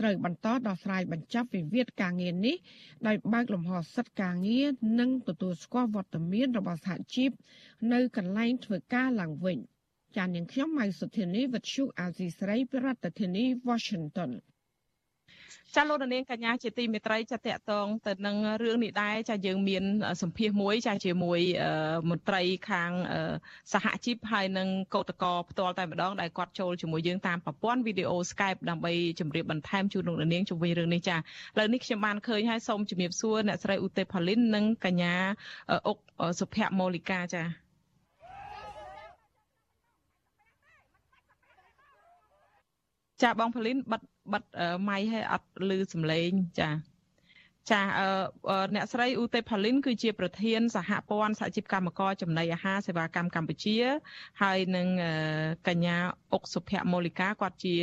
ត្រូវបន្តដោះស្រាយបញ្ចប់វិវាទការងារនេះដោយបើកលំហសិទ្ធិការងារនិងទទួលស្គាល់វត្តមានរបស់សហជីពនៅកន្លែងធ្វើការឡើងវិញចាននាងខ្ញុំម៉ៅសុធានីវិទ្យុអាស៊ីសេរីប្រធានាធិបតី Washington ចាលោកនាងកញ្ញាជាទីមេត្រីចាតកតងទៅនឹងរឿងនេះដែរចាយើងមានសម្ភារមួយចាជាមួយមន្ត្រីខាងសហជីពហើយនិងកោតកោផ្ទាល់តែម្ដងដែលគាត់ចូលជាមួយយើងតាមប្រព័ន្ធវីដេអូ Skype ដើម្បីជម្រាបបន្ថែមជូនលោកនាងជុំវិញរឿងនេះចាឥឡូវនេះខ្ញុំបានឃើញហើយសូមជម្រាបសួរអ្នកស្រីឧទេផាលីននិងកញ្ញាអុកសុភមូលីកាចា ចាបងផាលីនបិទបិទម៉ៃឲ្យអត់ឮសំឡេងចាចាអ្នកស្រីឧទេផាលីនគឺជាប្រធានសហព័ន្ធសហជីពកម្មករចំណីអាហារសេវាកម្មកម្ពុជា ហើយនឹងកញ្ញាអុកសុភមូលីកាគាត់ជា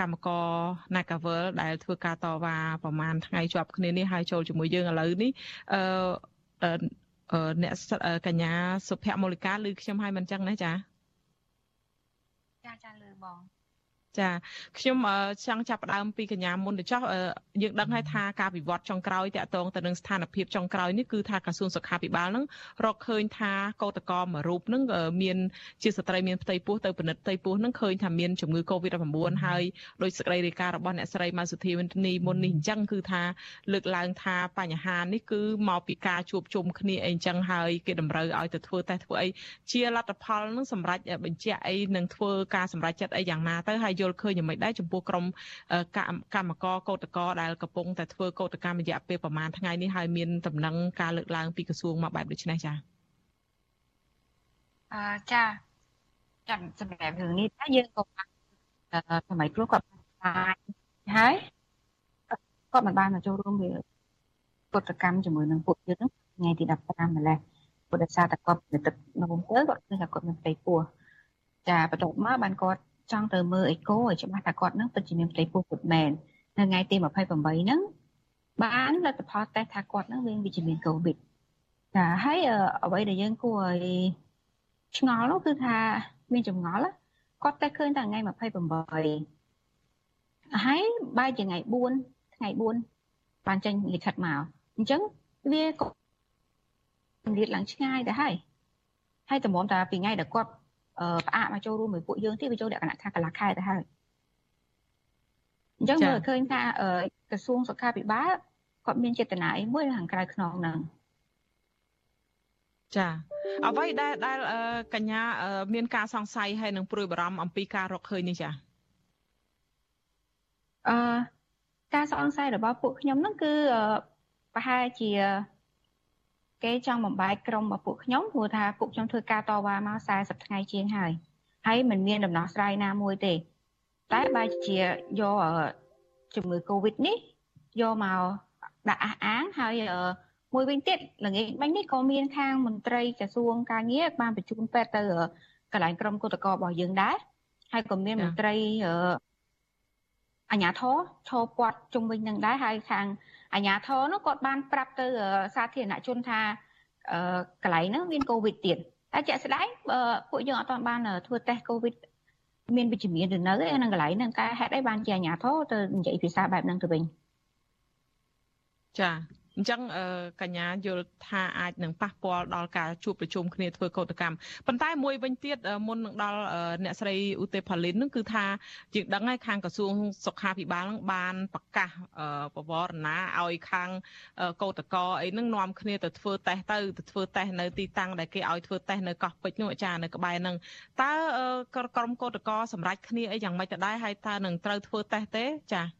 កម្មករ Nagavel ដែលធ្វើការតវ៉ាប្រហែលថ្ងៃជាប់គ្នានេះហើយចូលជាមួយយើងឥឡូវនេះអឺអ្នកកញ្ញាសុភមូលីកាឮខ្ញុំហើយមិនចឹងណាចាចាចាឮបង ចាខ្ញុំចង់ចាប់ផ្ដើមពីកញ្ញាមុនទៅចោះយើងដឹងហើយថាការវិវត្តចុងក្រោយតាក់ទងទៅនឹងស្ថានភាពចុងក្រោយនេះគឺថាក្រសួងសុខាភិបាលនឹងរកឃើញថាកោតក្រមួយរូបនឹងមានជាស្ត្រីមានផ្ទៃពោះទៅពិនិត្យផ្ទៃពោះនឹងឃើញថាមានជំងឺ Covid-19 ហើយដោយសេចក្តីរាយការណ៍របស់អ្នកស្រីម៉ៅសុធីវិននីមុននេះអញ្ចឹងគឺថាលើកឡើងថាបញ្ហានេះគឺមកពីការជួបជុំគ្នាអីអញ្ចឹងហើយគេតម្រូវឲ្យទៅធ្វើតេស្តធ្វើអីជាលទ្ធផលនឹងសម្រាប់បញ្ជាក់អីនឹងធ្វើការសម្រេចចិត្តអីយ៉ាងណាទៅហើយយល់ឃើញយ៉ាងម៉េចដែរចំពោះក្រុមកម្មករកោតក្រដែលកំពុងតែធ្វើកោតកម្មរយៈពេលប្រហែលថ្ងៃនេះហើយមានដំណឹងការលើកឡើងពីក្រសួងមកបែបដូចនេះចា៎អឺចាចាំសម្រាប់រឿងនេះតែយើងក៏សម័យព្រោះគាត់បានហើយគាត់មិនបានមកចូលរួមវាកតកម្មជាមួយនឹងពួកយើងថ្ងៃទី15ម្លេះពុទ្ធសាសនាគាត់ទៅទឹកនោមទៅគាត់ឃើញថាគាត់មានផ្ទៃពោះចាបន្ទាប់មកបានគាត់ ចង់ទៅមើលអេកូឲ្យច្បាស់ថាគាត់នឹងពិតជាមានផ្ទៃពោះពិតមែននៅថ្ងៃទី28ហ្នឹងបានលទ្ធផលតេស្តថាគាត់នឹងមានវិជ្ជមានកូវីដចាហើយអ្វីដែលយើងគួរឲ្យឆ្ងល់នោះគឺថាមានចម្ងល់គាត់តេស្តឃើញតែថ្ងៃ28ហើយបែរជាថ្ងៃ4ថ្ងៃ4បានចេញលិខិតមកអញ្ចឹងវាក៏លាតឡើងឆ្ងាយដែរហើយហើយតម្រាំតាពីថ្ងៃដែលគាត់ ផ្អាកមកចូលរួមមួយពួកយើងទៀតវាចូលលក្ខណៈថាកន្លះខែទៅហើយអញ្ចឹងមើលឃើញថាក្រសួងសុខាភិបាលគាត់មានចេតនាអីមួយខាងក្រៅខ្នងហ្នឹងចាអ្វីដែលដែលកញ្ញាមានការសង្ស័យហើយនឹងព្រួយបារម្ភអំពីការរកឃើញនេះចាអឺការសង្ស័យរបស់ពួកខ្ញុំហ្នឹងគឺប្រហែលជា គេចង់បំបែកក្រុមរបស់ពួកខ្ញុំព្រោះថាពួកខ្ញុំធ្វើការតវ៉ាមក40ថ្ងៃជាងហើយហើយមិនមានដំណោះស្រាយណាមួយទេ តែបែរជាយកជំងឺ Covid នេះយកមកដាក់អះអាងហើយមួយវិញទៀតល្ងាចមិញនេះក៏មានខាងមន្ត្រីក្រសួងការងារបានបញ្ជូនពេទ្យទៅកន្លែងក្រុមគុតកោរបស់យើងដែរហើយក៏មានមន្ត្រី អញ្ញាធរឈរពាត់ជុំវិញនឹងដែរហើយខាងអាជ្ញាធរនោះគាត់បានប្រាប់ទៅសាធារណជនថាកន្លែងហ្នឹងមានកូវីដទៀតតែជាក់ស្ដែងពួកយើងអត់ទាន់បានធ្វើតេស្តកូវីដមានវិជ្ជមានឬនៅឯនឹងកន្លែងហ្នឹងការហេតុអីបានជាអាជ្ញាធរទៅនិយាយភាសាបែបហ្នឹងទៅវិញចា អញ្ចឹងកញ្ញាយល់ថាអាចនឹងប៉ះពាល់ដល់ការជួបប្រជុំគ្នាធ្វើកោតកម្មប៉ុន្តែមួយវិញទៀតមុននឹងដល់អ្នកស្រីឧទេផលីននឹងគឺថាយើងដឹងហើយខាងក្រសួងសុខាភិបាលនឹងបានប្រកាសបវរណាឲ្យខាងកោតកអីនឹងនាំគ្នាទៅធ្វើតេស្តទៅទៅធ្វើតេស្តនៅទីតាំងដែលគេឲ្យធ្វើតេស្តនៅកោះពេជ្រនោះអាចារ្យនៅក្បែរនឹងតើក្រុមកោតកសម្រាប់គ្នាអីយ៉ាងម៉េចទៅដែរហើយតើនឹងត្រូវធ្វើតេស្តទេចា៎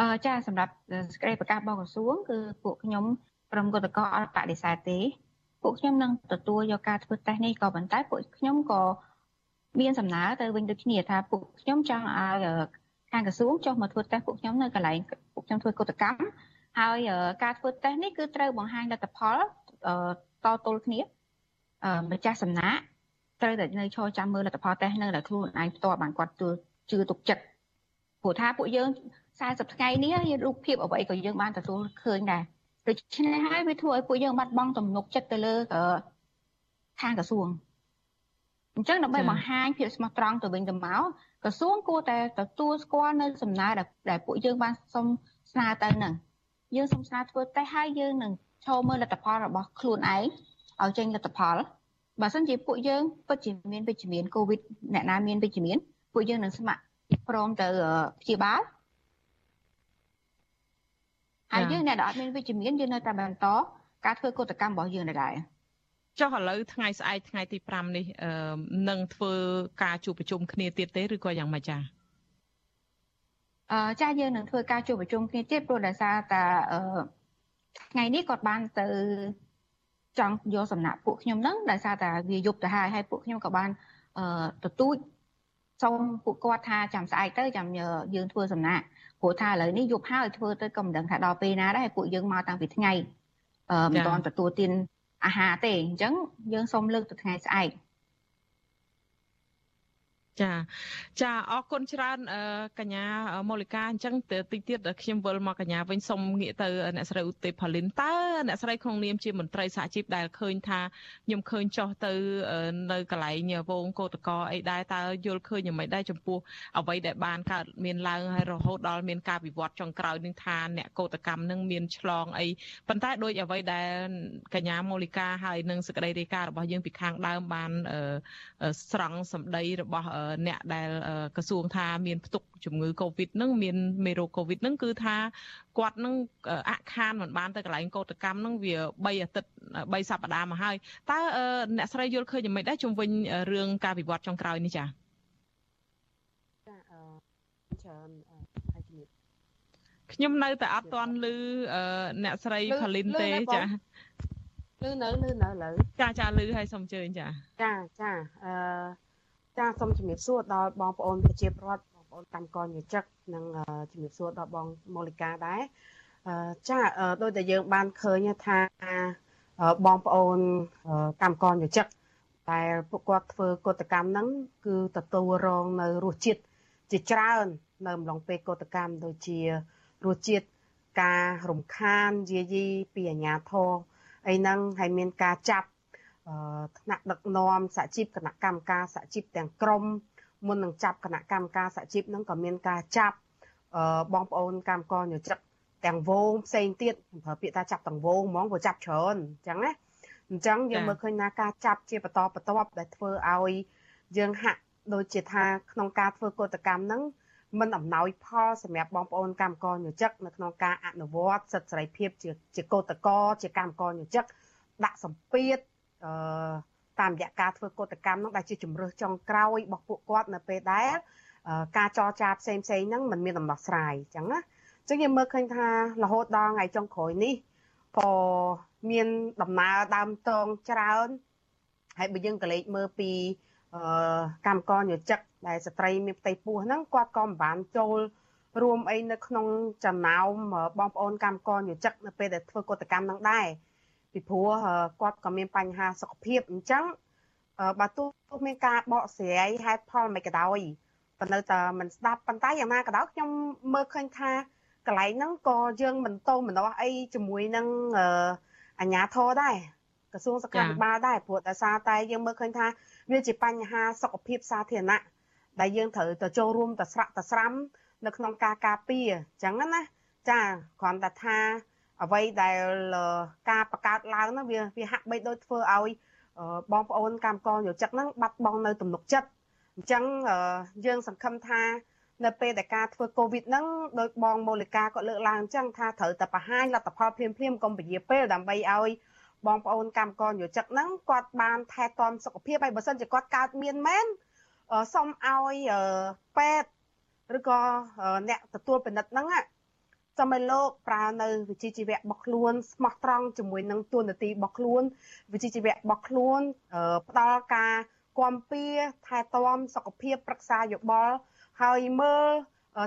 អឺចាសម្រាប់សេចក្តីប្រកាសរបស់ក្រសួងគឺពួកខ្ញុំក្រុមគឧតកោអត់បដិសេធទេ ពួកខ្ញុំនឹងទទួលយកការធ្វើតេស្តនេះក៏ប៉ុន្តែពួកខ្ញុំក៏មានសំណើទៅវិញដូចគ្នាថាពួកខ្ញុំចង់ឲ្យខាងក្រសួងចុះមកធ្វើតេស្តពួកខ្ញុំនៅកន្លែងពួកខ្ញុំធ្វើកុតកម្មហើយការធ្វើតេស្តនេះគឺត្រូវបង្ហាញលទ្ធផលតទល់គ្នាម្ចាស់សំណាក់ត្រូវតែនៅឈរចាំមើលលទ្ធផលតេស្តនៅតែខ្លួនឯងផ្ទាល់បានគាត់ជឿទុកចិត្តព្រោះថាពួកយើង 40ថ្ងៃនេះរូបភាពអ្វីក៏យើងបានទទួលឃើញដែរដូច្នេះហើយវាធ្វើឲ្យពួកយើងបាត់បង់ទំនុកចិត្តទៅលើខាងក្រសួងអញ្ចឹងដើម្បីបង្ហាញភាពស្មោះត្រង់ទៅវិញទៅមកក្រសួងគួរតែទទួលស្គាល់នៅសំណើដែលពួកយើងបានសុំស្នើទៅនឹងយើងសុំស្នើធ្វើតេស្តហើយយើងនឹងចូលមើលលទ្ធផលរបស់ខ្លួនឯងឲ្យចេញលទ្ធផលបើសិនជាពួកយើងពិតជាមានវិជ្ជមានកូវីដអ្នកណាមានវិជ្ជមានពួកយើងនឹងស្ម័គ្រព្រមទៅព្យាបាល ហើយយើងអ្នកដែលអត់មានវិជ្ជមានយើងនៅតែបន្តការធ្វើកតកម្មរបស់យើងដែរចុះឥឡូវថ្ងៃស្អែកថ្ងៃទី5នេះនឹងធ្វើការជួបប្រជុំគ្នាទៀតទេឬក៏យ៉ាងម៉េចចា៎អឺចាយើងនឹងធ្វើការជួបប្រជុំគ្នាទៀតព្រោះដោយសារតែអឺថ្ងៃនេះគាត់បានទៅចង់យកសំណាក់ពួកខ្ញុំហ្នឹងដោយសារតែវាយប់ទៅហើយហើយពួកខ្ញុំក៏បានអឺទទូចសូមពួកគាត់ថាចាំស្អែកទៅចាំយើងធ្វើសំណាក់ ព្រោះថាឥឡូវនេះយប់ហើយធ្វើទៅក៏មិនដឹងថាដល់ពេលណាដែរពួកយើងមកតាំងពីថ្ងៃអឺមិនទាន់ទទួលទានអាហារទេអញ្ចឹងយើងសូមលើកទៅថ្ងៃស្អែក ចាចាអរគុណច្រើនកញ្ញាមូលិកាអញ្ចឹងតិចទៀតខ្ញុំវិលមកកញ្ញាវិញសូមងាកទៅអ្នកស្រីឧទេផាលីនតើអ្នកស្រីក្នុងនាមជាមន្ត្រីសហជីពដែលឃើញថាខ្ញុំឃើញចោះទៅនៅកន្លែងវងកោតកអីដែរតើយល់ឃើញយ៉ាងម៉េចដែរចំពោះអ្វីដែលបានកើតមានឡើងហើយរហូតដល់មានការវិវត្តចុងក្រោយនឹងថាអ្នកកោតកម្មនឹងមានឆ្លងអីប៉ុន្តែដោយអ្វីដែលកញ្ញាមូលិកាហើយនឹងសេចក្តីរាយការណ៍របស់យើងពីខាងដើមបានស្រង់សម្ដីរបស់អ្នកដែលក្រសួងថាមានផ្ទុកជំងឺ Covid ហ្នឹងមានមេរោគ Covid ហ្នឹងគឺថាគាត់នឹងអខានមិនបានទៅកន្លែងកោតកម្មហ្នឹងវា3អាទិត្យ3សប្តាហ៍មកហើយតើអ្នកស្រីយល់ឃើញយ៉ាងម៉េចដែរជុំវិញរឿងការវិវត្តចុងក្រោយនេះចា៎ច្រើនហើយជំរាបខ្ញុំនៅតែអត់ទាន់ឮអ្នកស្រីផលីនទេចាឮនៅឮនៅឥឡូវចាចាឮហើយសូមអញ្ជើញចាចាចាអឺ ចាសូមជំរាបសួរដល់បងប្អូនប្រជាពលរដ្ឋបងប្អូនកម្មករនិយោជិកនិងជំរាបសួរដល់បងមូលិកាដែរចាដោយតែយើងបានឃើញថាបងប្អូនកម្មករនិយោជិកតែពួកគាត់ធ្វើកតកម្មហ្នឹងគឺទទួលរងនៅរសជាតិជាច្រើន នៅអំឡុងពេលកតកម្មដូចជារសជាតិការរំខានយាយីពីអាជ្ញាធរអីហ្នឹងហើយមានការចាប់ ថ្នាក់ដឹកនាំសហជីពគណៈកម្មការសហជីពទាំងក្រមមុននឹងចាប់គណៈកម្មការសហជីពហ្នឹងក៏មានការចាប់បងប្អូនកម្មករញជិកទាំងវងផ្សេងទៀតប្រើពាក្យថាចាប់ទាំងវងហ្មងព្រោះចាប់ច្រើនអញ្ចឹងណាអញ្ចឹងយើងមើលឃើញថាការចាប់ជាបន្តបន្ទាប់ដែលធ្វើឲ្យយើងហាក់ដូចជាថាក្នុងការធ្វើកតកម្មហ្នឹងមិនអំណោយផលសម្រាប់បងប្អូនកម្មករញជិកនៅក្នុងការអនុវត្តសិទ្ធិសេរីភាពជាជាកតកជាកម្មករញជិកដាក់សម្ពាធ អឺតាមរយៈការធ្វើកតកម្មនោះដែលជាជំរើសចុងក្រោយរបស់ពួកគាត់នៅពេលដែលការចរចាផ្សេងផ្សេងហ្នឹងมันមានដំណោះស្រាយអញ្ចឹងណាអញ្ចឹងយើងមើលឃើញថារហូតដល់ថ្ងៃចុងក្រោយនេះក៏មានដំណើរដើមតងច្រើនហើយបើយើងក៏លេចមើលពីអឺកម្មករយោជិកដែលស្ត្រីមានផ្ទៃពោះហ្នឹងគាត់ក៏មិនបានចូលរួមអីនៅក្នុងចំណោមបងប្អូនកម្មករយោជិកនៅពេលដែលធ្វើកតកម្មហ្នឹងដែរ ពីព្រោះគាត់ក៏មានបញ្ហាសុខភាពអញ្ចឹងបើទោះមានការបកស្រាយហេតុផលមិនក៏ដោយប៉ុន្តែតែមិនស្ដាប់ប៉ុន្តែយ៉ាងណាក៏ដោយខ្ញុំមើលឃើញថាកន្លែងហ្នឹងក៏យើងមិនតោមនោះអីជាមួយនឹងអាជ្ញាធរដែរក្រសួងសុខាភិបាលដែរព្រោះតែសារតែយើងមើលឃើញថាវាជាបញ្ហាសុខភាពសាធារណៈដែលយើងត្រូវទៅចូលរួមទៅស្រាក់ទៅស្រាំនៅក្នុងការការពារអញ្ចឹងណាចាគ្រាន់តែថា អ្វីដែលការបង្កើតឡើងហ្នឹងវាវាហាក់បីដូចធ្វើឲ្យបងប្អូនកម្មករយោជិកហ្នឹងបាត់បង់នៅទំនុកចិត្តអញ្ចឹងយើងសង្ឃឹមថានៅពេលដែលការធ្វើកូវីដហ្នឹងដោយបងមូលិកាក៏លើកឡើងអញ្ចឹងថាត្រូវតែបង្ហាញលទ្ធផលភ្លាមភ្លាមកុំពជាពេលដើម្បីឲ្យបងប្អូនកម្មករយោជិកហ្នឹងគាត់បានថែទាំសុខភាពហើយបើសិនជាគាត់កើតមានមែនសូមឲ្យពេទ្យឬក៏អ្នកទទួលពិនិត្យហ្នឹង សូមឲ្យលោកប្រើនៅវិជ្ជាជីវៈរបស់ខ្លួនស្មោះត្រង់ជាមួយនឹងទួនាទីរបស់ខ្លួនវិជ្ជាជីវៈរបស់ខ្លួនផ្ដល់ការគាំពៀថែទាំសុខភាពប្រឹក្សាយោបល់ហើយមើល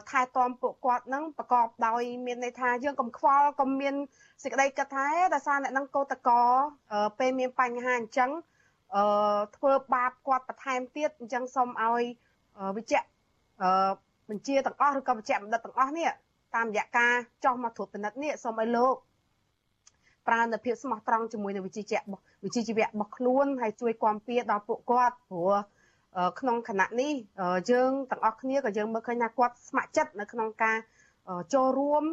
ថែទាំពួកគាត់នឹងប្រកបដោយមានន័យថាយើងកុំខ្វល់កុំមានសេចក្តីគិតថាដោយសារអ្នកនឹងកោតកពេលមានបញ្ហាអញ្ចឹងអឺធ្វើបាបគាត់បន្ថែមទៀតអញ្ចឹងសូមឲ្យវិជ្ជអឺបញ្ជាទាំងអស់ឬក៏វិជ្ជបណ្ឌិតទាំងអស់នេះ តាមរយៈការចោះមកត្រួតពិនិត្យនេះសូមឲ្យលោកប្រើនៅភាពស្មោះត្រង់ជាមួយនឹងវិជ្ជាជីវៈវិជ្ជាជីវៈរបស់ខ្លួនហើយជួយគាំពៀដល់ពួកគាត់ព្រោះក្នុងគណៈនេះយើងទាំងអស់គ្នាក៏យើងមើលឃើញថាគាត់ស្ម័គ្រចិត្តនៅក្នុងការចូលរួម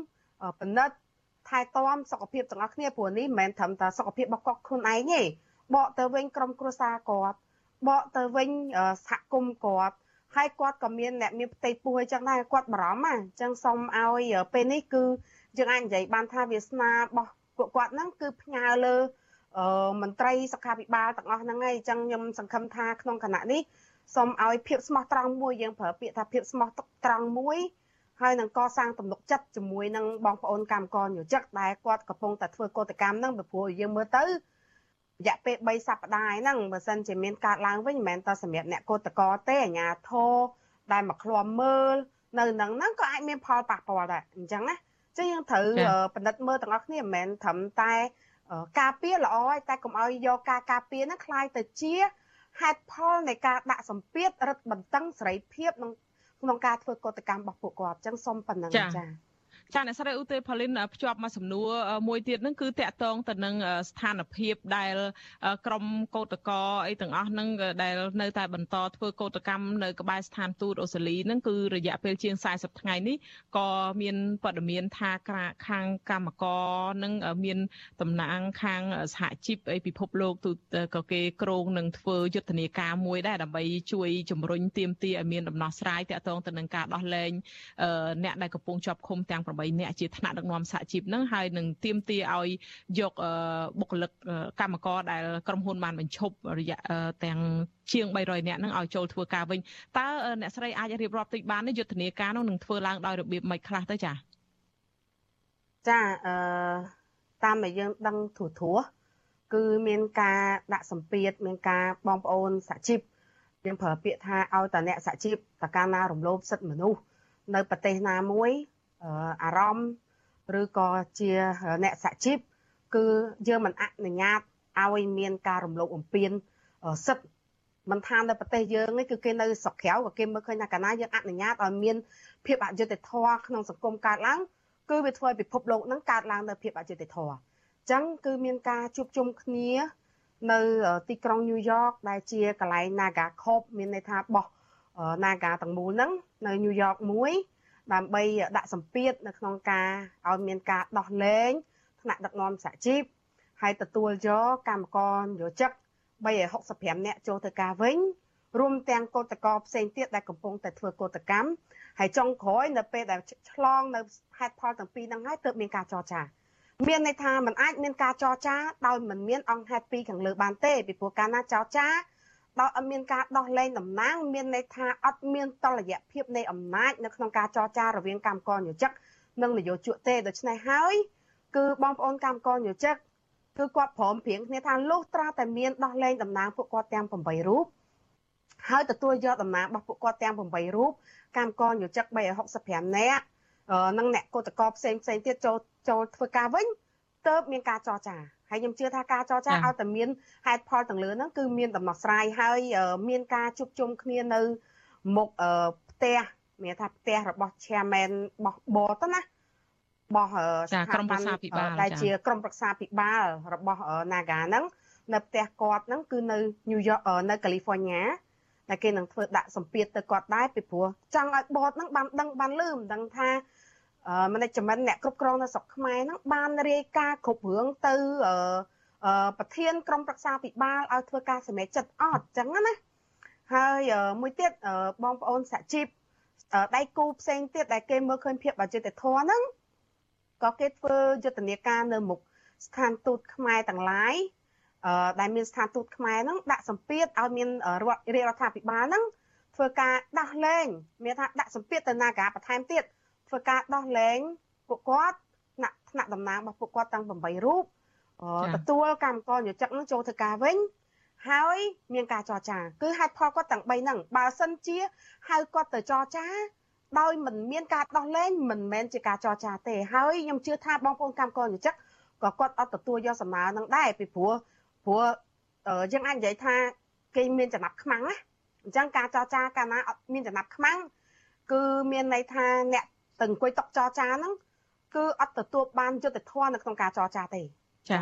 ពិនិត្យថែទាំសុខភាពទាំងអស់គ្នាព្រោះនេះមិនមែនត្រឹមតែសុខភាពរបស់គាត់ខ្លួនឯងទេបកទៅវិញក្រុមគ្រួសារគាត់បកទៅវិញសហគមន៍គាត់ ហើយគាត់ក៏មានអ្នកមានផ្ទៃពោះអញ្ចឹងដែរគាត់បារម្ភអញ្ចឹងសូមឲ្យពេលនេះគឺយើងអាចនិយាយបានថាវាសនារបស់ពួកគាត់ហ្នឹងគឺផ្ញើលើអឺមន្ត្រីសុខាភិបាលទាំងអស់ហ្នឹងហើយអញ្ចឹងខ្ញុំសង្ឃឹមថាក្នុងគណៈនេះសូមឲ្យភាពស្មោះត្រង់មួយយើងប្រើពាក្យថាភាពស្មោះត្រង់មួយហើយនឹងកសាងទំនុកចិត្តជាមួយនឹងបងប្អូនកម្មករយោជិកដែលគាត់កំពុងតែធ្វើកតកម្មហ្នឹងពីព្រោះយើងមើលទៅ រយៈពេល3សប្តាហ៍ហ្នឹងបើសិនជាមានការឡើងវិញមិនមែនតែសម្រាប់អ្នកកតកទេអាញាធរដែលមកឃ្លាំមើលនៅនឹងហ្នឹងក៏អាចមានផលប៉ះពាល់ដែរអញ្ចឹងណាចឹងយើងត្រូវពិនិត្យមើលទាំងអស់គ្នាមិនមែនត្រឹមតែការពារល្អហើយតែកុំឲ្យយកការការពារហ្នឹងคล้ายទៅជាហេតុផលនៃការដាក់សម្ពាធរឹតបន្តឹងសេរីភាពក្នុងក្នុងការធ្វើកតកម្មរបស់ពួកគាត់អញ្ចឹងសូមប៉ុណ្ណឹងចា៎ ចាអ្នកស្រីឧទេផលីនភ្ជាប់មកសំណួរមួយទៀតហ្នឹងគឺតកតងទៅនឹងស្ថានភាពដែលក្រមកោតកោអីទាំងអស់ហ្នឹងដែលនៅតែបន្តធ្វើកោតកម្មនៅក្បែរស្ថានទូតអូស្ត្រាលីហ្នឹងគឺរយៈពេលជាង40ថ្ងៃនេះក៏មានព័ត៌មានថាខាងកម្មករនឹងមានតំណាងខាងសហជីពអីពិភពលោកទូក៏គេក្រងនឹងធ្វើយុទ្ធនាការមួយដែរដើម្បីជួយជំរុញទាមទារឲ្យមានដំណោះស្រាយតកតងទៅនឹងការដោះលែងអ្នកដែលកំពុងជាប់ឃុំទាំង18នាក់ជាថ្នាក់ដឹកនាំសហជីពហ្នឹងហើយនឹងទៀមទាឲ្យយកបុគ្គលិកកម្មករដែលក្រុមហ៊ុនបានបញ្ឈប់រយៈទាំងជាង300នាក់ហ្នឹងឲ្យចូលធ្វើការវិញតើអ្នកស្រីអាចរៀបរាប់តិចបានយុទ្ធនាការនោះនឹងធ្វើឡើងដោយរបៀបម៉េចខ្លះទៅចា៎ចាអឺតាមដែលយើងដឹងធូរធួគឺមានការដាក់សម្ពាធមានការបងប្អូនសហជីពយើងប្រើពាក្យថាឲ្យតអ្នកសហជីពតកាលណារំលោភសិទ្ធិមនុស្សនៅប្រទេសណាមួយ អារម្មណ៍ឬក៏ជាអ្នកសហជីពគឺយើងមិនអនុញ្ញាតឲ្យមានការរំលោភបំពានសិទ្ធិមិនថានៅប្រទេសយើងនេះគឺគេនៅស្រុកក្រៅក៏គេមើលឃើញថាកាលណាយើងអនុញ្ញាតឲ្យមានភាពអយុត្តិធម៌ក្នុងសង្គមកើតឡើងគឺវាធ្វើឲ្យពិភពលោកហ្នឹងកើតឡើងនៅភាពអយុត្តិធម៌អញ្ចឹងគឺមានការជួបជុំគ្នា នៅទីក្រុងញូវយ៉កដែលជាកន្លែង Naga Cop មានន័យថាបោះ Naga ទាំងមូលហ្នឹងនៅញូវយ៉កមួយ ដើម្បីដាក់សម្ពាធនៅក្នុងការឲ្យមានការដោះលែងថ្នាក់ដឹកនាំសហជីពហើយទទួលយកកម្មករនយោជិក365នាក់ចូលទៅការវិញរួមទាំងកោតក្រផ្សេងទៀតដែលកំពុងតែធ្វើកោតកម្មហើយចុងក្រោយនៅពេលដែលឆ្លងនៅហេតុផលទាំងពីរហ្នឹងហើយទើបមានការចរចា មានន័យថាมันអាចមានការចរចាដោយមិនមានអង្គហេតុពីរខាងលើបានទេពីព្រោះកាលណាចរចា ដោយអត់មានការដោះលែងតំណាងមានន័យថាអត់មានតលយៈភាពនៃអំណាចនៅក្នុងការចរចារវាងកម្មករយោជិកនិងនយោជកទេដូច្នេះហើយគឺបងប្អូនកម្មករយោជិកគឺគាត់ព្រមព្រៀងគ្នាថាលុះត្រាតែមានដោះលែងតំណាងពួកគាត់ទាំង8រូបហើយទទួលយកតំណាងរបស់ពួកគាត់ទាំង8រូបកម្មករយោជិក365នាក់និងអ្នកកោតក្រផ្សេងផ្សេងទៀតចូលចូលធ្វើការវិញទៅមានការចរចា ហើយខ្ញុំជឿថាការចរចាឲ្យតែមានហេតុផលទាំងលើហ្នឹងគឺមានដំណោះស្រាយហើយមានការជួបជុំគ្នានៅមុខផ្ទះមានថាផ្ទះរបស់ chairman របស់បតណារបស់ស្ថាប័នដែលជាក្រុមប្រឹក្សាពិបាលរបស់ Naga ហ្នឹងនៅផ្ទះគាត់ហ្នឹងគឺនៅ New York នៅ California តែគេនឹងធ្វើដាក់សម្ពាធទៅគាត់ដែរពីព្រោះចង់ឲ្យបតហ្នឹងបានដឹងបានលឺមិនដឹងថា management អ្នកគ្រប់គ្រងនៅស្រុកខ្មែរហ្នឹងបានរាយការណ៍គ្រប់រឿងទៅប្រធានក្រុមប្រឹក្សាពិបាលឲ្យធ្វើការសម្រេចចិត្តអត់អញ្ចឹងណាហើយមួយទៀតបងប្អូនសហជីពដៃគូផ្សេងទៀតដែលគេមើលឃើញភាពអយុត្តិធម៌ហ្នឹងក៏គេធ្វើយុទ្ធនាការនៅមុខស្ថានទូតខ្មែរទាំងឡាយអឺដែលមានស្ថានទូតខ្មែរហ្នឹងដាក់សម្ពាធឲ្យមានរដ្ឋរាជរដ្ឋាភិបាលហ្នឹងធ្វើការដោះលែងមានថាដាក់សម្ពាធទៅនាការបន្ថែមទៀត ធ្វើការដោះលែងពួកគាត់ថ្នាក់ថ្នាក់តំណាងរបស់ពួកគាត់ទាំង8រូបទទួលកម្មករយោជិកនឹងចូលធ្វើការវិញហើយមានការចរចាគឺហេតុផលគាត់ទាំង3ហ្នឹងបើសិនជាហៅគាត់ទៅចរចាដោយមិនមានការដោះលែងមិនមែនជាការចរចាទេហើយខ្ញុំជឿថាបងប្អូនកម្មករយោជិកក៏គាត់អត់ទទួលយកសំណើនឹងដែរពីព្រោះព្រោះយើងអាចនិយាយថាគេមានចំណាប់ខ្មាំងណាអញ្ចឹងការចរចាកាលណាអត់មានចំណាប់ខ្មាំងគឺមានន័យថាអ្នក ទៅអង្គុយតុចរចាហ្នឹងគឺអត់ទទួលបានយុត្តិធម៌នៅក្នុងការចរចាទេ ចា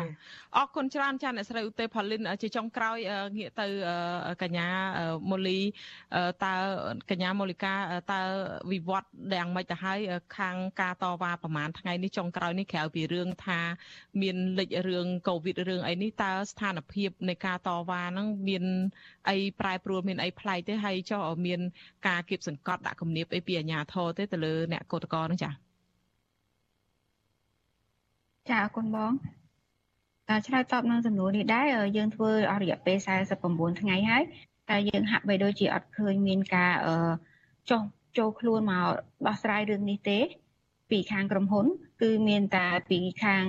អរគុណច្រើនចាអ្នកស្រីឧទេផលីនជាចុងក្រោយងាកទៅកញ្ញាម៉ូលីតើកញ្ញាម៉ូលីកាតើវិវត្តយ៉ាងម៉េចទៅហើយខាងការតវ៉ាប្រហែលថ្ងៃនេះចុងក្រោយនេះក្រៅពីរឿងថាមានលេចរឿងកូវីដរឿងអីនេះតើស្ថានភាពនៃការតវ៉ាហ្នឹងមានអីប្រែប្រួលមានអីប្លែកទេហើយចុះមានការគៀបសង្កត់ដាក់គំនាបអីពីអាជ្ញាធរទេទៅលើអ្នកកោតក្រហ្នឹងចាចាអរគុណបង ឆ្លើយតបនឹងសំណួរនេះដែរយើងធ្វើអស់រយៈពេល49ថ្ងៃហើយតែយើងហាក់បីដូចជាអត់ឃើញមានការចុះចូលខ្លួនមកដោះស្រាយរឿងនេះទេ ពីខាងក្រុមហ៊ុន គឺមានតែពីខាង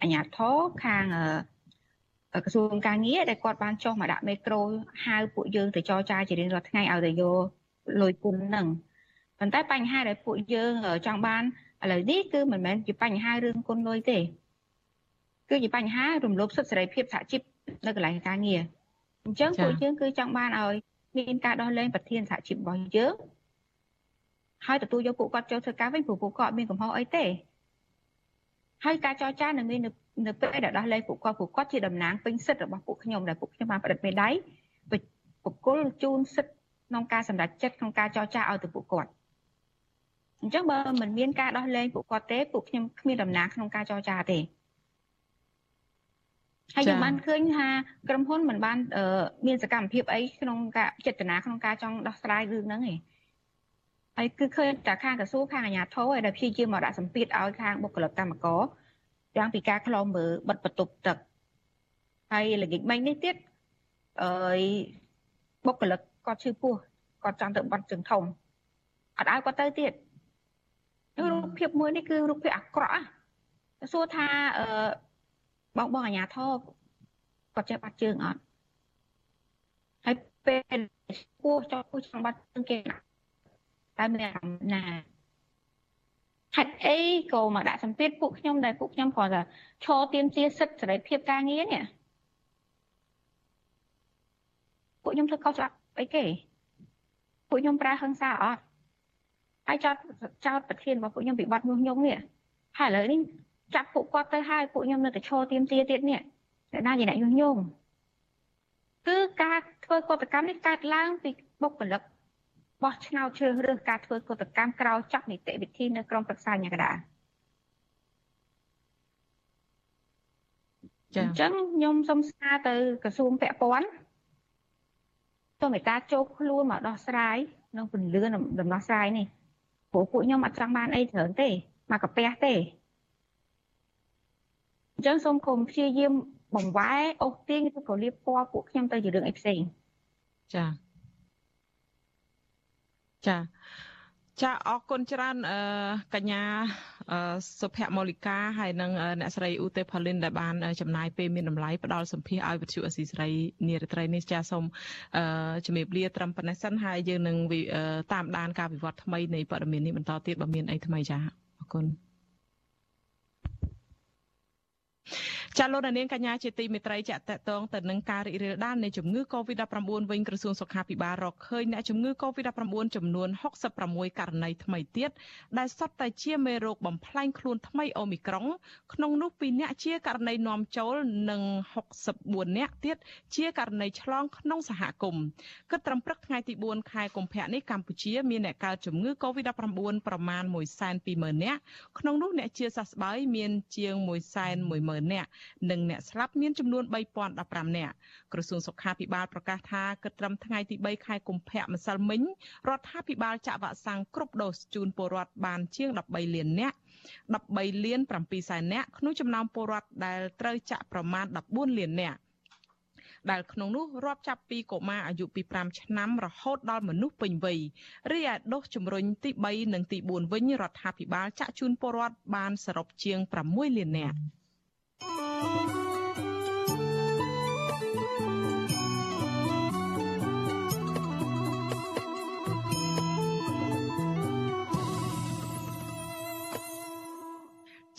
អាជ្ញាធរខាងក្រសួងការងារដែលគាត់បានចុះមកដាក់មេក្រូហៅពួកយើងទៅចរចាជារៀងរាល់ថ្ងៃឲ្យទៅយកលុយគុណហ្នឹងប៉ុន្តែបញ្ហាដែលពួកយើងចង់បានឥឡូវនេះគឺមិនមែនជាបញ្ហារឿងគុណលុយទេ គឺជាបញ្ហារំលោភសិទ្ធិសេរីភាពសហជីពនៅកន្លែងការងារអញ្ចឹងពួកយើងគឺចង់បានឲ្យមានការដោះលែងប្រធានសហជីពរបស់យើងហើយទទួលយកពួកគាត់ចូលធ្វើការវិញព្រោះពួកគាត់មានកំហុសអីទេហើយការចរចានឹងមាននៅពេលដែលដោះលែងពួកគាត់ពួកគាត់ជាតំណាងពេញសិទ្ធិរបស់ពួកខ្ញុំដែលពួកខ្ញុំបានផ្តិតមេដៃបកគលជូនសិទ្ធិក្នុងការសម្រេចចិត្តក្នុងការចរចាឲ្យទៅពួកគាត់អញ្ចឹងបើមិនមានការដោះលែងពួកគាត់ទេពួកខ្ញុំគ្មានតំណាងក្នុងការចរចាទេ ហើយយើងបានឃើញថាក្រុមហ៊ុនមិនបានមានសកម្មភាពអីក្នុងការចេតនាក្នុងការចង់ដោះស្រាយរឿងហ្នឹងទេហើយគឺឃើញតែខាងក្រសួងខាងអាជ្ញាធរឲ្យដែលព្យាយាមមកដាក់សម្ពាធឲ្យខាងបុគ្គលិកកម្មករទាំងពីការខ្លំមើលបិទបន្ទប់ទឹកហើយល្ងាចមិញនេះទៀតអើយបុគ្គលិកគាត់ឈឺពោះគាត់ចង់ទៅបាត់ជើងធំអត់ឲ្យគាត់ទៅទៀតរូបភាពមួយនេះគឺរូបភាពអាក្រក់ណាសួរថាអឺ បងបងអាញាធរគាត់ចេះបាត់ជើងអត់ហើយពេលពោះចោលពោះចង់បាត់ជើងគេតែមានអារម្មណ៍ណាហេតុអីក៏មកដាក់សម្ពាធពួកខ្ញុំដែលពួកខ្ញុំគ្រាន់តែឈរទៀមជាសិទ្ធិសេរីភាពការងារនេះពួកខ្ញុំធ្វើខុសច្បាប់អីគេពួកខ្ញុំប្រើហិង្សាអត់ហើយចោតចោតប្រធានរបស់ពួកខ្ញុំពីបាត់ញុះញង់នេះហើយឥឡូវនេះ ចាប់ពួកគាត់ទៅហើយពួកខ្ញុំនៅតែឈរទៀមទាទៀតនេះតែណាជាអ្នកញុះញង់គឺការធ្វើកតកម្មនេះកើតឡើងពីបុគ្គលិកបោះឆ្នោតជ្រើសរើសការធ្វើកតកម្មក្រៅចាប់នីតិវិធីនៅក្រមប្រឹក្សាញកដាចាអញ្ចឹងខ្ញុំសូមស្នើទៅក្រសួងពាក់ព័ន្ធសូមមេត្តាចូលខ្លួនមកដោះស្រាយនិងពន្លឿនដំណោះស្រាយនេះព្រោះពួកខ្ញុំអត់ចង់បានអីច្រើនទេមកកាពះទេ អញ្ចឹងសូមគុំព្យាយាមបង្វែរអូសទាញឬក៏លៀបពណ៌ពួកខ្ញុំទៅជារឿងអីផ្សេងចាចាចាអរគុណច្រើនអឺកញ្ញាសុភមលិកាហើយនិងអ្នកស្រីឧទេផលីនដែលបានចំណាយពេលមានតម្លៃផ្ដល់សម្ភារឲ្យវិទ្យុអស៊ីសេរីនារីត្រីនេះចាសូមជំរាបលាត្រឹមប៉ុណ្ណេះសិនហើយយើងនឹងតាមដានការវិវត្តថ្មីនៃព័ត៌មាននេះបន្តទៀតបើមានអីថ្មីចាអរគុណ ចាលោកនាងកញ្ញាជាទីមេត្រីចាក់តតងទៅនឹងការរីករាលដាលនៃជំងឺ Covid-19 វិញក្រសួងសុខាភិបាលរកឃើញអ្នកជំងឺ Covid-19 ចំនួន66ករណីថ្មីទៀតដែលសុទ្ធតែជាមេរោគបំផ្លាញខ្លួនថ្មីអូមីក្រុងក្នុងនោះ2អ្នកជាករណីនាំចូលនិង64អ្នកទៀតជាករណីឆ្លងក្នុងសហគមន៍គិតត្រឹមព្រឹកថ្ងៃទី4ខែកុម្ភៈនេះកម្ពុជាមានអ្នកកើតជំងឺ Covid-19 ប្រមាណ120,000នាក់ក្នុងនោះអ្នកជាសះស្បើយមានជាង110,000នាក់និងអ្នកស្លាប់មានចំនួន3015នាក់ក្រសួងសុខាភិបាលប្រកាសថាគិតត្រឹមថ្ងៃទី3ខែកុម្ភៈម្សិលមិញរដ្ឋាភិបាលចាក់វ៉ាក់សាំងគ្រប់ដូសជូនពលរដ្ឋបានជាង13លាននាក់13លាន7សែននាក់ក្នុងចំណោមពលរដ្ឋដែលត្រូវចាក់ប្រមាណ14លាននាក់ដែលក្នុងនោះរាប់ចាប់ពីកុមារអាយុពី5ឆ្នាំរហូតដល់មនុស្សពេញវ័យរីឯដុសជំរុញទី3និងទី4វិញរដ្ឋាភិបាលចាក់ជូនពលរដ្ឋបានសរុបជាង6លាននាក់។ Música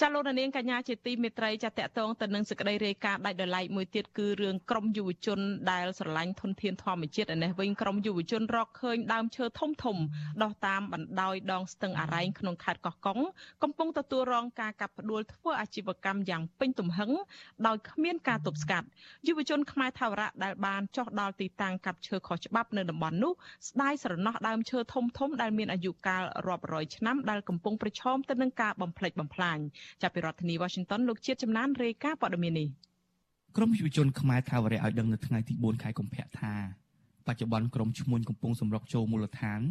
ចាលោកនាងកញ្ញាជាទីមេត្រីចាតកតងទៅនឹងសេចក្តីរាយការណ៍ដាច់ដោយឡែកមួយទៀតគឺរឿងក្រមយុវជនដែលស្រឡាញ់ធនធានធម្មជាតិឯនេះវិញក្រមយុវជនរកឃើញដើមឈើធំធំដោះតាមបណ្ដោយដងស្ទឹងអរ៉ែងក្នុងខេត្តកោះកុងកំពុងទទួលរងការកាប់ផ្ដួលធ្វើអាជីវកម្មយ៉ាងពេញទំហឹងដោយគ្មានការទប់ស្កាត់យុវជនខ្មែរថាវរៈដែលបានចុះដល់ទីតាំងកាប់ឈើខុសច្បាប់នៅតំបន់នោះស្ដាយស្រណោះដើមឈើធំធំដែលមានអាយុកាលរាប់រយឆ្នាំដែលកំពុងប្រឈមទៅនឹងការបំផ្លិចបំផ្លាញចាប់ពីរដ្ឋធានី Washington លោកជាតិចំណានរាយការណ៍ព័ត៌មាននេះក្រមយុវជនខ្មែរថាវរៈឲ្យដឹងនៅថ្ងៃទី4ខែកុម្ភៈថាបច្ចុប្បន្នក្រមឈ្មួញកំពុងសម្រុកចូលមូលដ្ឋាន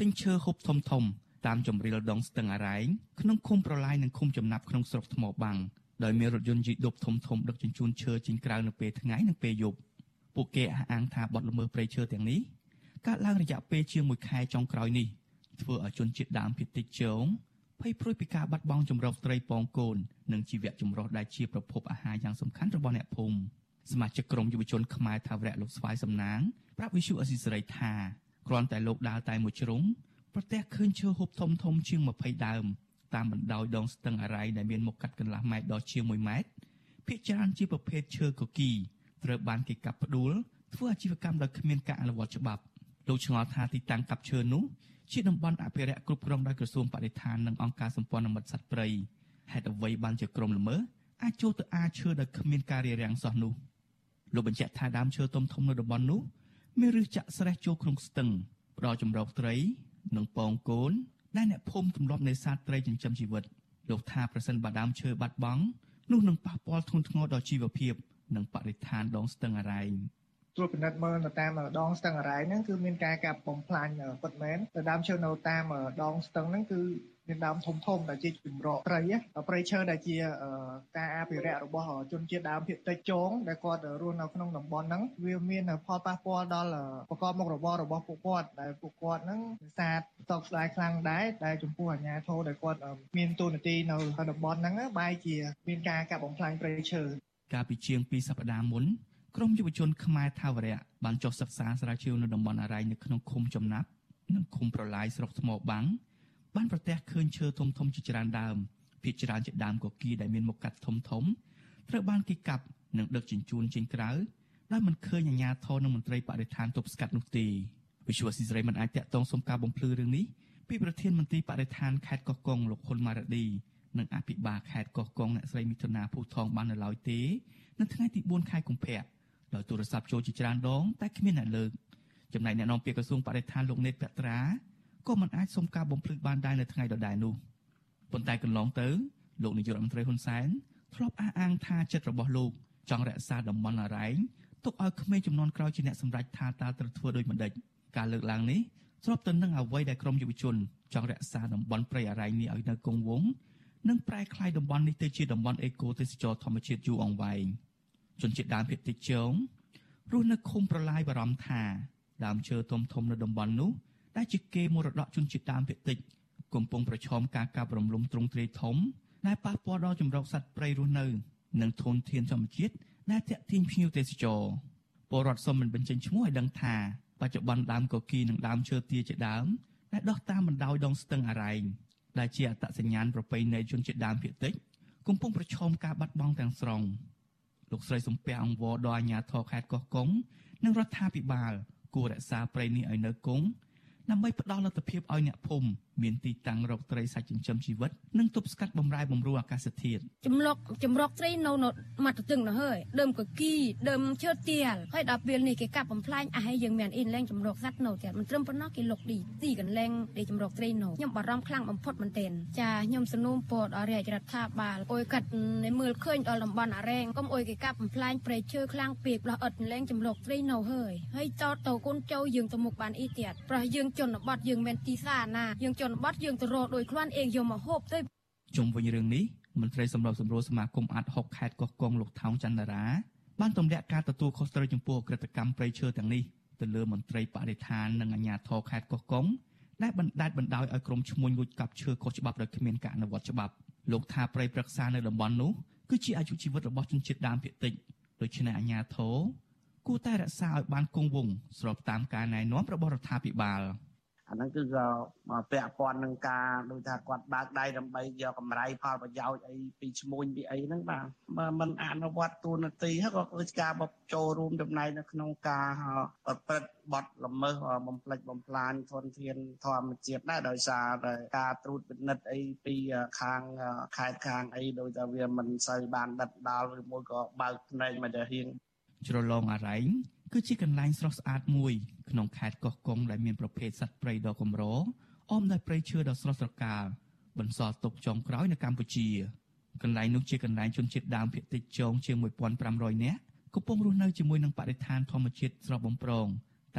ទិញឈើហូបធំធំតាមជម្រាលដងស្ទឹងអរ៉ែងក្នុងឃុំប្រឡាយនិងឃុំចំណាប់ក្នុងស្រុកថ្មបាំងដោយមានរថយន្តយីដប់ធំធំដឹកជញ្ជូនឈើចេញក្រៅនៅពេលថ្ងៃនិងពេលយប់ពួកគេអះអាងថាបទល្មើសព្រៃឈើទាំងនេះកើតឡើងរយៈពេលជាង1ខែចុងក្រោយនេះធ្វើឲ្យជនជាតិដើមភាគតិចជង ភ័យព្រួយពីការបាត់បង់ចម្រុះត្រីពងកូននិងជីវៈចម្រុះដែលជាប្រភពអាហារយ៉ាងសំខាន់របស់អ្នកភូមិសមាជិកក្រុមយុវជនខ្មែរថាវរៈលោកស្វាយសំណាងប្រាប់វិសុអស៊ីសេរីថាគ្រាន់តែលោកដើរតែមួយជ្រុងប្រទះឃើញឈើហូបធំធំជាង20ដើមតាមបណ្ដោយដងស្ទឹងអរ៉ៃដែលមានមុខកាត់កន្លះម៉ែត្រដល់ជាង1ម៉ែត្រភាគច្រើនជាប្រភេទឈើកគីត្រូវបានគេកាប់ផ្ដួលធ្វើអាជីវកម្មដោយគ្មានការអនុវត្តច្បាប់លោកឆ្ងល់ថាទីតាំងកាប់ឈើនោះ ជាតំបន់អភិរក្សគ្រប់គ្រងដោយក្រសួងបរិស្ថាននិងអង្គការសម្ព័ន្ធមិត្តសត្វព្រៃហេតុអ្វីបានជាក្រុមល្មើសអាចចូលទៅអាឈើដោយគ្មានការរារាំងសោះនោះលោកបញ្ជាក់ថាដើមឈើធំធំនៅតំបន់នោះមានឫសចាក់ស្រេះចូលក្នុងស្ទឹងផ្ដល់ចម្រោកត្រីនិងពងកូនដែលអ្នកភូមិទម្លាប់នេសាទត្រីចិញ្ចឹមជីវិតលោកថាប្រសិនបើដើមឈើបាត់បង់នោះនឹងប៉ះពាល់ធ្ងន់ធ្ងរដល់ជីវភាព និងបរិស្ថានដងស្ទឹងអរ៉ែងទ ត្រួតពិនិត្យមើលនៅតាមដងស្ទឹងអរ៉ៃហ្នឹងគឺមានការកាប់បំផ្លាញពិតមែនតែដើមឈើនៅតាមដងស្ទឹងហ្នឹងគឺមានដើមធំធំដែលជាជំរកព្រៃព្រៃឈើដែលជាការអភិរក្សរបស់ជនជាតិដើមភាគតិចចងដែលគាត់រស់នៅក្នុងតំបន់ហ្នឹងវាមានផលប៉ះពាល់ដល់ប្រកបមុខរបររបស់ពួកគាត់ដែលពួកគាត់ហ្នឹងនេសាទតកស្ដាយខ្លាំងដែរដែលចំពោះអាជ្ញាធរដែលគាត់មានទូនាទីនៅតំបន់ហ្នឹងបែរជាមានការកាប់បំផ្លាញព្រៃឈើកាលពីជាង2សប្តាហ៍មុន ក្រមយុវជនខ្មែរថាវរៈបានចុះសិក្សាស្រាវជ្រាវនៅតំបន់អរ៉ៃនៅក្នុងឃុំចំណាប់និងឃុំប្រឡាយស្រុកថ្មបាំងបានប្រទះឃើញឈើធំធំជាច្រើនដើមភាគច្រើនជាដើមកគីដែលមានមុខកាត់ធំធំត្រូវបានគេកាប់និងដឹកជញ្ជូនចេញក្រៅដោយមិនឃើញអាជ្ញាធរនិងមន្ត្រីបរិស្ថានទប់ស្កាត់នោះទេវិសុវស៊ីស្រីមិនអាចតាក់ទងសុំការបំភ្លឺរឿងនេះពីប្រធានមន្ត្រីបរិស្ថានខេត្តកោះកុងលោកហ៊ុនម៉ារ៉ាឌីនិងអភិបាលខេត្តកោះកុងអ្នកស្រីមិថុនាភូថងបាននៅឡើយទេ នៅថ្ងៃទី4ខែកុម្ភៈ ដោយទូរស័ព្ទចូលជាច្រើនដងតែគ្មានអ្នកលើកចំណែកអ្នកនាំពាក្យក្រសួងបរិស្ថានលោកនេតភត្រាក៏មិនអាចសុំការបំភ្លឺបានដែរនៅថ្ងៃដដែលនោះប៉ុន្តែកន្លងទៅលោកនាយករដ្ឋមន្ត្រីហ៊ុនសែនធ្លាប់អះអាងថាចិត្តរបស់លោកចង់រក្សាតំបន់អរ៉ែងទុកឲ្យក្មេងចំនួនក្រោយជាអ្នកសម្រេចថាតើត្រូវធ្វើដូចម្តេចការលើកឡើងនេះស្របទៅនឹងអ្វីដែលក្រមយុវជនចង់រក្សាតំបន់ព្រៃអរ៉ែងនេះឲ្យនៅគង់វង្សនិងប្រែក្លាយតំបន់នេះទៅជាតំបន់អេកូទេសចរធម្មជាតិយូរអង្វែង ជនជាតិដើមភាគតិចជងរស់នៅឃុំប្រឡាយបារម្ភថាដើមឈើធំធំនៅតំបន់នោះដែលជាគេមរតកជនជាតិដើមភាគតិចកំពុងប្រឈមការកាប់រំលំទ្រង់ទ្រាយធំដែលប៉ះពាល់ដល់ចម្រុកសត្វព្រៃរស់នៅ និងធនធានធម្មជាតិដែលទាក់ទាញភ្ញៀវទេសចរពលរដ្ឋសូមមិនបញ្ចេញឈ្មោះឲ្យដឹងថាបច្ចុប្បន្នដើមកគីនិងដើមឈើទាជាដើមដែលដុះតាមបណ្ដោយដងស្ទឹងអរ៉ែងដែលជាអត្តសញ្ញាណប្រពៃណីជនជាតិដើមភាគតិច កំពុងប្រឈមការបាត់បង់ទាំងស្រុង លោកស្រីសំពះអង្គវដល់អាជ្ញាធរខេត្តកោះកុងនិងរដ្ឋាភិបាលគួររក្សាព្រៃនេះឲ្យនៅគង់ដើម្បីផ្ដល់លទ្ធភាពឲ្យអ្នកភូមិ មានទីតាំងរកត្រីសាច់ចិញ្ចឹមជីវិតនិងទប់ស្កាត់បំរែបំរួលអាកាសធាតុចម្លុកចម្រកត្រីនៅនៅមាត់ទទឹងនោះហើយដើមកគីដើមឈើទៀលហើយដល់ពេលនេះគេកាប់បំផ្លាញអាហើយយើងមានអ៊ីនលែងចម្រកសត្វនៅទៀតមិនត្រឹមប៉ុណ្ណោះគេលុកឌីទីកន្លែងដែលចម្រកត្រីនៅខ្ញុំបារម្ភខ្លាំងបំផុតមែនទែនចាខ្ញុំសនុំពតអរិយរដ្ឋាភិបាលអុយកាត់នៅមើលឃើញដល់តំបន់អារ៉ែងកុំអុយគេកាប់បំផ្លាញព្រៃឈើខ្លាំងពេកផ្ដោះអត់លែងចម្រកត្រីនៅហើយហើយតតទៅកូនចៅយើងទៅមុខបានអ៊ីទៀតប្រោះយើងជនបទយើងមានទីសាណាយើងជនបទយើងទៅរកដោយខ្លួនឯងយកមកហូបទៅជុំវិញរឿងនេះមន្ត្រីសម្របសម្រួលសមាគមអាត់6ខេត្តកោះកុងលោកថោងចន្ទរាបានទម្លាក់ការទទួលខុសត្រូវចំពោះក្រិតកម្មព្រៃឈើទាំងនេះទៅលើមន្ត្រីបរិស្ថាននិងអាជ្ញាធរខេត្តកោះកុងដែលបណ្ដាច់បណ្ដោយឲ្យក្រុមឈ្មួញលួចកាប់ឈើខុសច្បាប់ដោយគ្មានការអនុវត្តច្បាប់លោកថាព្រៃព្រឹក្សានៅតំបន់នោះគឺជាអាយុជីវិតរបស់ជនជាតិដើមភាគតិចដូច្នេះអាជ្ញាធរគួរតែរក្សាឲ្យបានគង់វង្សស្របតាមការណែនាំរបស់រដ្ឋាភិបាល។ អាហ្នឹងគឺក៏ពាក់ព័ន្ធនឹងការដូចថាគាត់បើកដៃដើម្បីយកកម្រៃផលប្រយោជន៍អីពីឈ្មួញពីអីហ្នឹងបាទបើមិនអនុវត្តទូនាទីហើយក៏គឺជាការបចូលរួមចំណែកនៅក្នុងការប្រព្រឹត្តបទល្មើសបំផ្លិចបំផ្លាញធនធានធម្មជាតិដែរដោយសារតែការត្រួតពិនិត្យអីពីខាងខេត្តខាងអីដោយតែវាមិនសូវបានដិតដល់ឬមួយក៏បើកភ្នែកមកទៅរៀងជ្រលងអរ៉ែង គឺជាកន្លែងស្រស់ស្អាតមួយក្នុងខេត្តកោះកុងដែលមានប្រភេទសត្វព្រៃដ៏កម្រអមដោយព្រៃឈើដ៏ស្រស់ត្រកាលបន្សល់ទុកចុងក្រោយនៅកម្ពុជាកន្លែងនោះជាកន្លែងជនជាតិដើមភាគតិចចងជាង1500នាក់កំពុងរស់នៅជាមួយនឹងបរិស្ថានធម្មជាតិស្រស់បំព្រង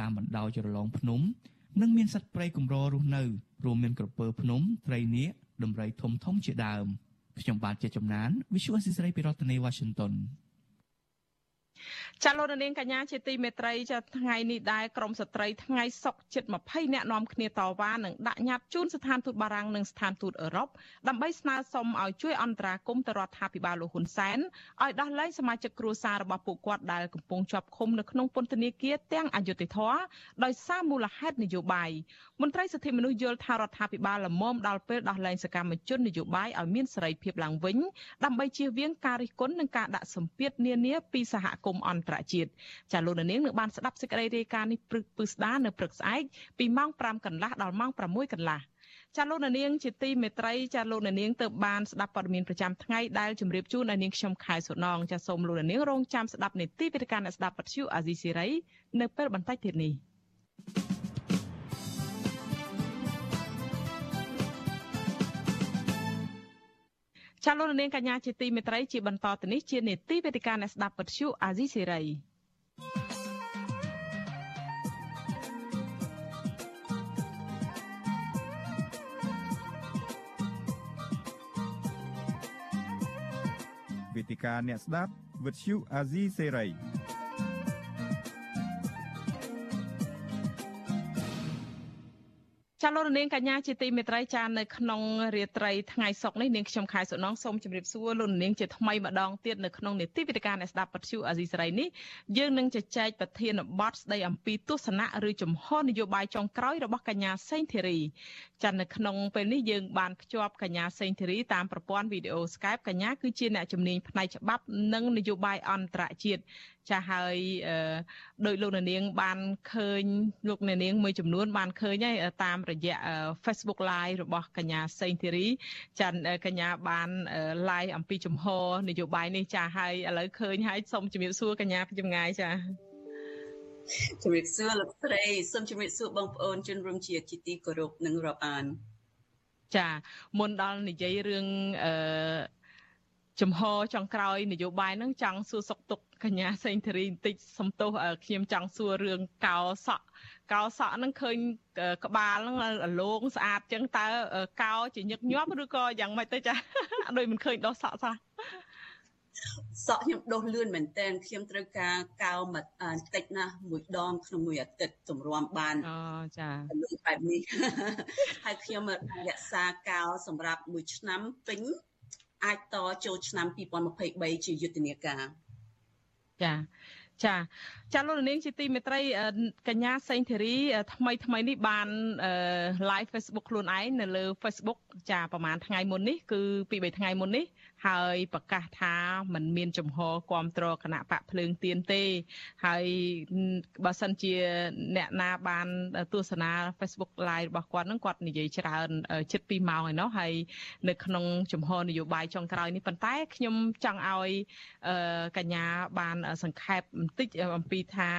តាមបណ្ដោយជ្រលងភ្នំ និងមានសត្វព្រៃកម្ររស់នៅរួមមានក្រពើភ្នំត្រីនាគដំរីធំធំជាដើមខ្ញុំបាទជាចំណាន Visual Society ពីរដ្ឋធានី Washington ចាលោកនាងកញ្ញាជាទីមេត្រីចាថ្ងៃនេះដែរក្រមស្ត្រីថ្ងៃសុកជិត20អ្នកនាំគ្នាតវ៉ានិងដាក់ញត្តិជូនស្ថានទូតបារាំងនិងស្ថានទូតអឺរ៉ុបដើម្បីស្នើសុំឲ្យជួយអន្តរាគមន៍ទៅរដ្ឋាភិបាលលោកហ៊ុនសែនឲ្យដោះលែងសមាជិកគ្រួសាររបស់ពួកគាត់ដែលកំពុងជាប់ឃុំនៅក្នុងពន្ធនាគារទាំងអយុធធរដោយសារមូលហេតុនយោបាយមន្ត្រីសិទ្ធិមនុស្សយល់ថារដ្ឋាភិបាលលមមដល់ពេលដោះលែងសកម្មជននយោបាយឲ្យមានសេរីភាពឡើងវិញដើម្បីជៀសវាងការរិះគន់និងការដាក់សម្ពាធនានាពីសហគមន៍អន្តរជាតិចាលោកនាងនឹងបានស្ដាប់សេចក្តីរាយការណ៍នេះព្រឹកពឹស្ដានៅព្រឹកស្អែកពីម៉ោង5កន្លះដល់ម៉ោង6កន្លះចាលោកនាងជាទីមេត្រីចាលោកនាងទៅបានស្ដាប់ព័ត៌មានប្រចាំថ្ងៃដែលជម្រាបជូនដល់នាងខ្ញុំខែសុណងចាសូមលោកនាងរងចាំស្ដាប់នេតិវិទ្យាអ្នកស្ដាប់ពទ្យុអាស៊ីសេរីនៅពេលបន្តិចទៀតនេះ ចាលោកនាងកញ្ញាជាទីមេត្រីជាបន្តទៅនេះជានេតិវេទិកាអ្នកស្ដាប់ពទ្យុអាស៊ីសេរីវេទិកាអ្នកស្ដាប់វិទ្យុអាស៊ីសេរី ចាលោករនាងកញ្ញាជាទីមេត្រីចានៅក្នុងរាត្រីថ្ងៃសុកនេះនាងខ្ញុំខែសុណងសូមជម្រាបសួរលោកនាងជាថ្មីម្ដងទៀតនៅក្នុងនេតិវិទ្យាអ្នកស្ដាប់ពទ្យុអាស៊ីសេរីនេះយើងនឹងជជែកប្រធានបទស្ដីអំពីទស្សនៈឬជំហរនយោបាយចុងក្រោយរបស់កញ្ញាសេងធីរីចានៅក្នុងពេលនេះយើងបានភ្ជាប់កញ្ញាសេងធីរីតាមប្រព័ន្ធវីដេអូ Skype កញ្ញាគឺជាអ្នកជំនាញផ្នែកច្បាប់និងនយោបាយអន្តរជាតិចាហើយដោយលោកនាង បានឃើញលោកនាងមួយចំនួនបានឃើញហើយតាមរយៈ Facebook Live របស់កញ្ញាសេងធីរីចាកញ្ញាបាន live អំពីជំហរនយោបាយនេះចាហើយឥឡូវឃើញហើយសូមជំរាបសួរកញ្ញាពីចម្ងាយចាជំរាបសួរលោកស្រីសូមជំរាបសួរបងប្អូនជនរួមជាតិជាទីគោរពនិងរាប់អានចាមុនដល់និយាយរឿងអឺ ចំហចុងក្រោយនយោបាយហ្នឹងចង់សួរសុកទុកកញ្ញាសេងធារីបន្តិចសំទោសខ្ញុំចង់សួររឿងកោសក់កោសក់ហ្នឹងឃើញក្បាលហ្នឹងអលោងស្អាតចឹងតើកោជាញឹកញាប់ឬក៏យ៉ាងម៉េចទៅចាដូចមិនឃើញដោះសក់សោះសក់ខ្ញុំដុសលឿនមែនតើខ្ញុំត្រូវការកោមកតិចណាស់មួយដងក្នុងមួយអាទិត្យទម្រាំបានអូចាលឿនបែបនេះហើយខ្ញុំរក្សាកោសម្រាប់មួយឆ្នាំពេញ អាចតចូលឆ្នាំ2023ជាយុទ្ធនាការចាចាចាលោកនាងជាទីមេត្រីកញ្ញាសេងធីរីថ្មីថ្មីនេះបាន live Facebook ខ្លួនឯងនៅលើ Facebook ចាប្រហែលថ្ងៃមុននេះគឺពី3ថ្ងៃមុននេះ ហើយប្រកាសថាมันមានចំហគ្រប់គ្រងគណៈបកភ្លើងទៀនទេ ហើយបើសិនជាអ្នកណាបានទស្សនា Facebook Live របស់គាត់នឹងគាត់និយាយច្រើនជិត2ម៉ោងឯណោះហើយនៅក្នុងចំហនយោបាយចុងក្រោយនេះប៉ុន្តែខ្ញុំចង់ឲ្យកញ្ញាបានសង្ខេបបន្តិចអំពីថា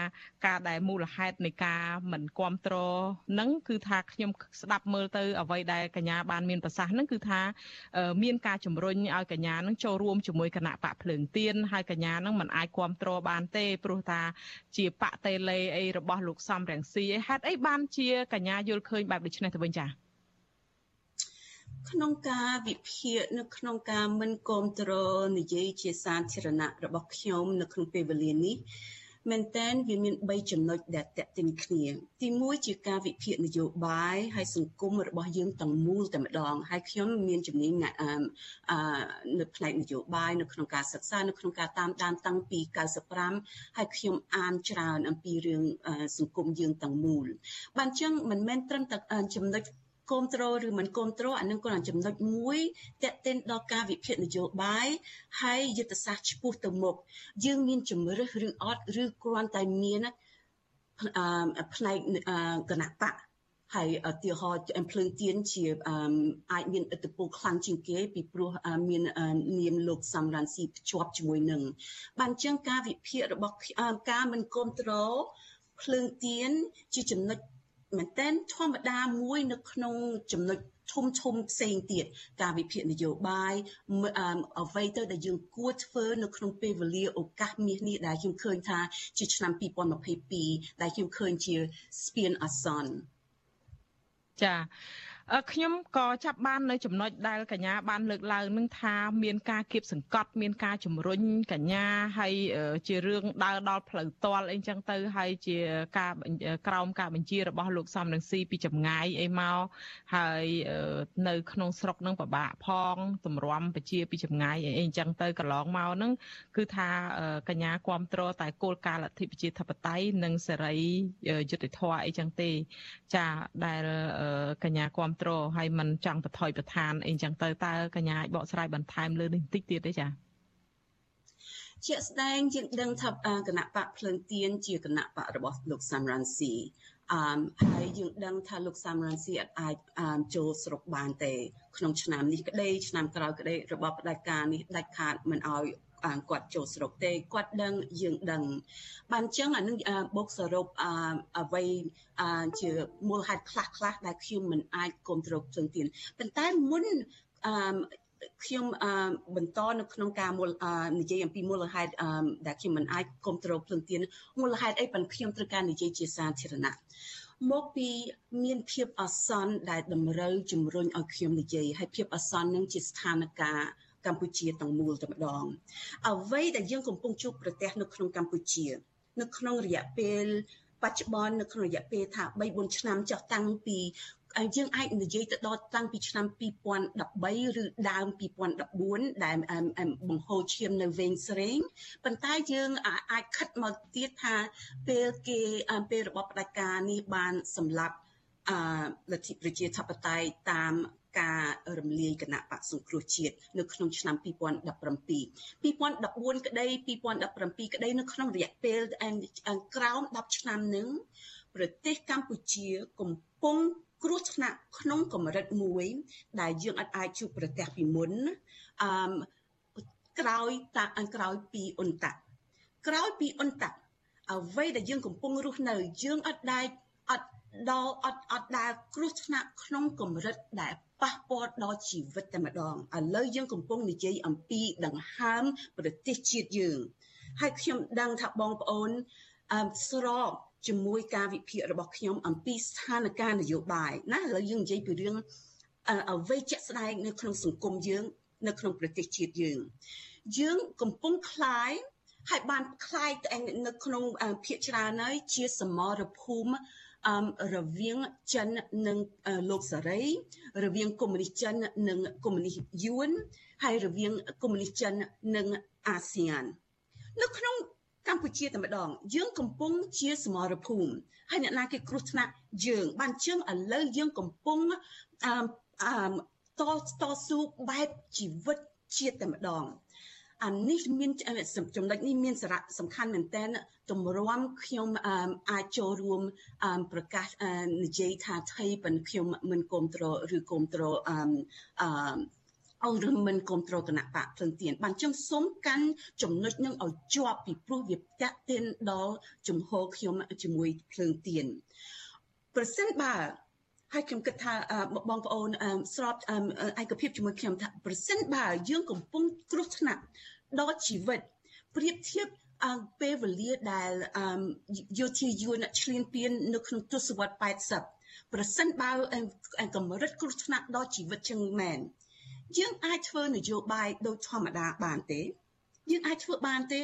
ការដែលមូលហេតុនៃការមិនគ្រប់គ្រងនឹងគឺថាខ្ញុំស្ដាប់មើលទៅអ្វីដែលកញ្ញាបានមានប្រសាសន៍នឹងគឺថាមានការជំរុញឲ្យកញ្ញានឹងចូលរួមជាមួយគណៈបកភ្លើងទៀនហើយកញ្ញានឹងមិនអាចគ្រប់គ្រងបានទេព្រោះថាជាបកតេលេអីរបស់លោកសំរងស៊ីហេតុអីបានជាកញ្ញាយល់ឃើញបែបដូចនេះទៅវិញចា៎ក្នុងការវិភាគនៅក្នុងការមិនគ្រប់គ្រងនិយាយជាសាធារណៈរបស់ខ្ញុំនៅក្នុងពេលវេលានេះ មែនតែនវាមាន3ចំណុចដែលតេតិញគ្នា ទី1ជាការវិភាគនយោបាយហើយសង្គមរបស់យើងទាំងមូលតែម្ដងហើយខ្ញុំមានជំនាញអឺនៅផ្នែកនយោបាយនៅក្នុងការសិក្សានៅក្នុងការតាមដានតាំងពី95ហើយខ្ញុំអានច្រើនអំពីរឿងសង្គមយើងទាំងមូលបានចឹងមិនមែនត្រឹមតែចំណុច គ្រប់គ្រងឬមិនគ្រប់គ្រងអានឹងក៏ចំណុចមួយតេតិនដល់ការវិភាគនយោបាយហើយយុទ្ធសាស្ត្រឆ្ពោះទៅមុខយើងមានជំរឿសឬអត់ឬគ្រាន់តែមានផ្នែកគណៈបកហើយឧទាហរណ៍ភ្លើងទៀនជាអាចមានឥទ្ធិពលខ្លាំងជាងគេពីព្រោះមាននាមលោកសំរងស៊ីភ្ជាប់ជាមួយនឹងបានចឹងការវិភាគរបស់ការមិនគ្រប់គ្រងភ្លើងទៀនជាចំណុច មែនតែនធម្មតាមួយនៅក្នុងចំណុចធំធំផ្សេងទៀតការវិភាគនយោបាយអ្វីទៅដែលយើងគួរធ្វើនៅក្នុងពេលវេលាឱកាសមាសនេះដែលខ្ញុំឃើញថាជាឆ្នាំ2022ដែលខ្ញុំឃើញជាស្ពានអាសន្នចា ខ្ញុំក៏ចាប់បាននៅចំណុចដែលកញ្ញាបានលើកឡើងនឹងថាមានការគៀបសង្កត់មានការជំរុញកញ្ញាហើយជារឿងដើរដល់ផ្លូវតលអីចឹងទៅហើយជាការក្រោមការបញ្ជារបស់លោកសំរងស៊ីពីចម្ងាយអីមកហើយនៅក្នុងស្រុកនឹងពិបាកផងទម្រាំប្រជាពីចម្ងាយអីអញ្ចឹងទៅកន្លងមកនឹងគឺថាកញ្ញាគ្រប់គ្រងតែគោលការណ៍លទ្ធិប្រជាធិបតេយ្យនិងសេរីយុត្តិធម៌អីចឹងទេចាដែលកញ្ញាគ្រប់គ្រប់គ្រងហើយមិនចង់បន្ថយបន្ថានអីចឹងទៅតើកញ្ញាអាចបកស្រាយបន្ថែមលើនេះបន្តិចទៀតទេចា៎ជាក់ស្ដែងយើងដឹងថាគណៈបកភ្លើងទៀនជាគណៈបករបស់លោកសំរងស៊ីអឺហើយយើងដឹងថាលោកសំរងស៊ីអាចចូលស្រុកបានទេ ក្នុងឆ្នាំនេះក្តីឆ្នាំក្រោយក្តីរបបផ្ដាច់ការនេះដាច់ខាតមិនអោយ គាត់ចូលស្រុកទេគាត់ដឹងយើងដឹងបានចឹងអានឹងបូកសរុបអ្វីជាមូលហេតុខ្លះខ្លះដែលខ្ញុំមិនអាចគ្រប់គ្រងភ្លើងទៀនប៉ុន្តែមុនអឺខ្ញុំបន្តនៅក្នុងការមូលនិយាយអំពីមូលហេតុដែលខ្ញុំមិនអាចគ្រប់គ្រងភ្លើងទៀនមូលហេតុអីប៉ុន្តែខ្ញុំត្រូវការនិយាយជាសាធារណៈមកពីមានភាពអាសន្នដែលតម្រូវជំរុញឲ្យខ្ញុំនិយាយហើយភាពអាសន្ននឹងជាស្ថានភាព កម្ពុជាទាំងមូលតែម្ដងអ្វីដែលយើងកំពុងជួបប្រទះនៅក្នុងកម្ពុជា នៅក្នុងរយៈពេលបច្ចុប្បន្ននៅក្នុងរយៈពេលថា3 4ឆ្នាំចុះតាំងពីយើងអាចនិយាយទៅដល់តាំងពីឆ្នាំ2013ឬដើម2014ដែលបង្ហូរឈាមនៅវែងស្រេងប៉ុន្តែយើងអាចខិតមកទៀតថាពេលគេពេលរបបផ្ដាច់ការនេះបានសម្លាប់អលទ្ធិប្រជាធិបតេយ្យតាម ការរំលាយគណៈបកសង្គ្រោះជាតិនៅក្នុងឆ្នាំ2017 2014ក្តី2017ក្តីនៅក្នុងរយៈពេលក្រោម10ឆ្នាំនឹងប្រទេសកម្ពុជាកំពុងគ្រោះថ្នាក់ក្នុងកម្រិតមួយ ដែលយើងអាចជួបប្រទះពីមុនអឺក្រោយតាក្រោយពីអ៊ុនតាក្រោយពីអ៊ុនតាអ្វីដែលយើងកំពុងរស់នៅយើងអត់ដែលអត់ដល់អត់អត់ដែលគ្រោះថ្នាក់ក្នុងកម្រិតដែល ប៉ះពាល់ដល់ជីវិតតែម្ដងឥឡូវយើងកំពុងនិយាយអំពីដង្ហើមប្រទេសជាតិយើងហើយខ្ញុំដឹងថាបងប្អូនអឺស្របជាមួយការវិភាគរបស់ខ្ញុំអំពីស្ថានភាពនយោបាយណាឥឡូវយើងនិយាយពីរឿងអ្វីជាក់ស្ដែងនៅក្នុងសង្គមយើង នៅក្នុងប្រទេសជាតិយើងយើងកំពុងคลายហើយបានคลายនៅក្នុងភាគច្រើនហើយជាសមរភូមិ រវាងចិននិងលោកសេរី រវាងកុម្មុយនីសចិននិងកុម្មុយនីសយួនហើយរវាងកុម្មុយនីសចិននិងអាស៊ាននៅក្នុងកម្ពុជាតែម្ដង យើងកំពុងជាសមរភូមិហើយអ្នកណាគេគ្រោះថ្នាក់យើងបានជើងឥឡូវយើងកំពុងអឺអឺតតស៊ូបែបជីវិតជាតិតែម្ដង អានេះមានចំណុចនេះមានសារៈសំខាន់មែនទែនទម្រាំខ្ញុំអាចចូលរួមប្រកាសនិយាយថាថៃប៉ុនខ្ញុំមិនគ្រប់គ្រងឬគ្រប់គ្រងអឺអឺឬមិនគ្រប់គ្រងគណៈបកភ្លឹងទៀនបានចឹងសូមកាន់ចំណុចនឹងឲ្យជាប់ពីព្រោះវាតាក់ទានដល់ជំហរខ្ញុំជាមួយភ្លើងទៀនប្រសិនបើ ហើយខ្ញុំគិតថាបងប្អូនស្របឯកភាពជាមួយខ្ញុំថាប្រសិនបើយើងកំពុងគ្រោះថ្នាក់ដល់ជីវិតប្រៀបធៀបពេលវេលាដែលយោធាយួនឆ្លៀនពៀននៅក្នុងទសវត្ស80ប្រសិនបើកម្រិតគ្រោះថ្នាក់ដល់ជីវិតចឹងមែនយើងអាចធ្វើនយោបាយដូចធម្មតាបានទេយើងអាចធ្វើបានទេ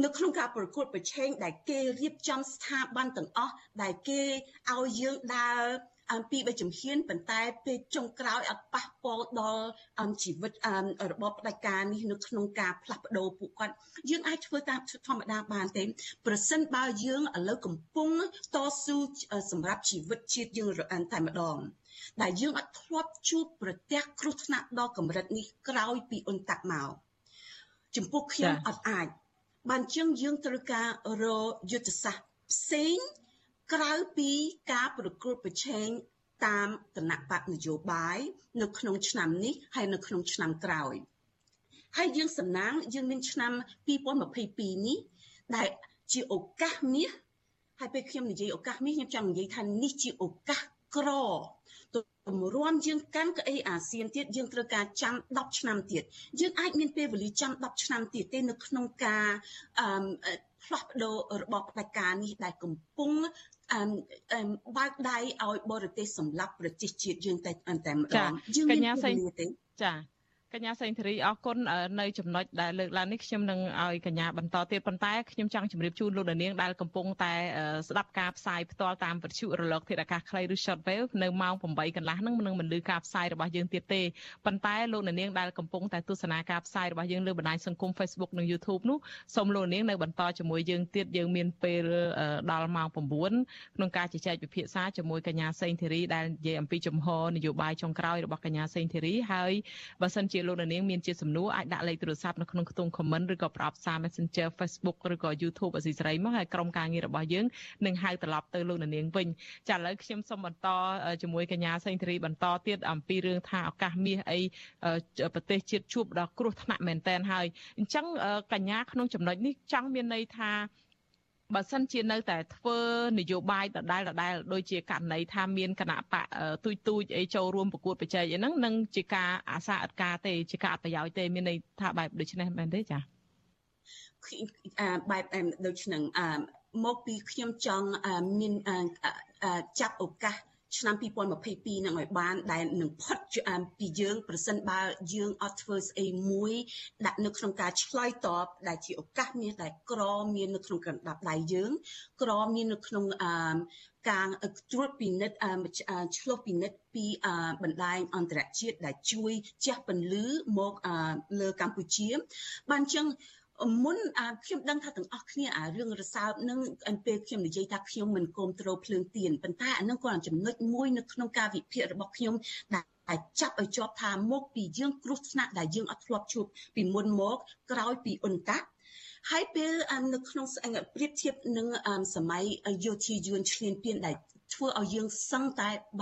នៅក្នុងការប្រកួតប្រជែងដែលគេរៀបចំស្ថាប័នទាំងអស់ដែលគេឲ្យយើងដើរអំពីបីជំហានប៉ុន្តែពេលចុងក្រោយអត់ប៉ះពាល់ដល់ជីវិតរបបផ្ដាច់ការនេះនៅក្នុងការផ្លាស់ប្ដូរពួកគាត់យើងអាចធ្វើតាមធម្មតាបានទេប្រសិនបើយើងឥឡូវកំពុងតស៊ូសម្រាប់ជីវិតជាតិយើងតែម្ដងដែលយើងអត់ធ្លាប់ជួបប្រទះគ្រោះថ្នាក់ដល់កម្រិតនេះក្រោយពីអ៊ុនតាក់មកចំពោះខ្ញុំអត់អាច បានជាងយើងត្រូវការរយុទ្ធសាស្ត្រផ្សេងក្រៅពីការប្រកួតប្រជែងតាមគណៈបកនយោបាយនៅក្នុងឆ្នាំនេះហើយនៅក្នុងឆ្នាំក្រោយហើយយើងសំណាងយើងមានឆ្នាំ2022នេះដែលជាឱកាសមាសហើយពេលខ្ញុំនិយាយឱកាសមាសខ្ញុំចង់និយាយថានេះជាឱកាសក្រ ទម្រាំយើងកាន់កៅអីអាស៊ានទៀតយើងត្រូវការចាំ10ឆ្នាំទៀតយើងអាចមានពេលវេលាចាំ10ឆ្នាំទៀតទេនៅក្នុងការអឺផ្លាស់ប្ដូររបបផ្ដាច់ការនេះដែលកំពុងអឺបើកដៃឲ្យបរទេសសម្លាប់ប្រជាជាតិយើងតែតែម្ដងយើងមានពេលវេលាទេចា កញ្ញាសេងធារីអរគុណនៅចំណុចដែលលើកឡើងនេះខ្ញុំនឹងឲ្យកញ្ញាបន្តទៀតប៉ុន្តែខ្ញុំចង់ជម្រាបជូនលោកនាងដែលកំពុងតែស្ដាប់ការផ្សាយផ្ទាល់តាមវិទ្យុរលកធាតុអាកាសខ្លីឬ Shortwave នៅម៉ោង8កន្លះនឹងនឹងមិនលឺការផ្សាយរបស់យើងទៀតទេប៉ុន្តែលោកនាងដែលកំពុងតែទស្សនាការផ្សាយរបស់យើងលើបណ្ដាញសង្គម Facebook និង YouTube នោះសូមលោកនាងនៅបន្តជាមួយយើងទៀតយើងមានពេលដល់ម៉ោង9ក្នុងការជជែកពិភាក្សាជាមួយកញ្ញាសេងធារីដែលនិយាយអំពីជំហរនយោបាយចុងក្រោយរបស់កញ្ញាសេងធារីហើយបើសិនជាលោកនាងមានជាសំណួរអាចដាក់លេខទូរស័ព្ទនៅក្នុងខ្ទង់ comment ឬក៏ប្រអប់សារ Messenger Facebook ឬក៏ YouTube អសីសេរីមកហើយក្រុមការងាររបស់យើងនឹងហៅត្រឡប់ទៅលោកនាងវិញចាឥឡូវខ្ញុំសូមបន្តជាមួយកញ្ញាសេងធារីបន្តទៀតអំពីរឿងថាឱកាសមាសអីប្រទេសជាតិជួបដល់គ្រោះថ្នាក់មែនតែនហើយអញ្ចឹងកញ្ញាក្នុងចំណុចនេះចង់មានន័យថា បើសិនជានៅតែធ្វើនយោបាយដដែលដដែលដូចជាករណីថាមានគណៈបកទូចទូចអីចូលរួមប្រកួតប្រជែងអីហ្នឹងនឹងជាការអាសាអត់ការទេជាការអត់ប្រយោជន៍ទេមានន័យថាបែបដូចនេះមែនទេចាបែបដូចនឹងមកពីខ្ញុំចង់មានចាប់ឱកាស ឆ្នាំ2022នឹងឲ្យបានដែលនឹងផុតពីយើងប្រសិនបើយើងអត់ធ្វើស្អីមួយដាក់នៅក្នុងការឆ្លើយតបដែលជាឱកាសមាសដែលក្រមាននៅក្នុងកណ្ដាប់ដៃយើង ក្រមាននៅក្នុងអឺការត្រួតពិនិត្យឆ្លុះពិនិត្យពីបណ្ដាញអន្តរជាតិដែលជួយជះពន្លឺមកលើកម្ពុជាបានចឹង មុនខ្ញុំដឹងថាទាំងអស់គ្នាអារឿងរសើបនឹងពេលខ្ញុំនិយាយថាខ្ញុំមិនគ្រប់គ្រងភ្លើងទៀនប៉ុន្តែអានឹងក៏ចំណុចមួយនៅក្នុងការវិភាគរបស់ខ្ញុំដែលចាប់ឲ្យជាប់ថាមកពីយើងគ្រោះថ្នាក់ដែលយើងអត់ធ្លាប់ជួបពីមុនមកក្រោយពីអ៊ុនតាក់ហើយពេលនៅក្នុងប្រៀបធៀបនឹងសម័យយោធាយួនឈ្លានពានដែលធ្វើឲ្យយើងសឹងតែ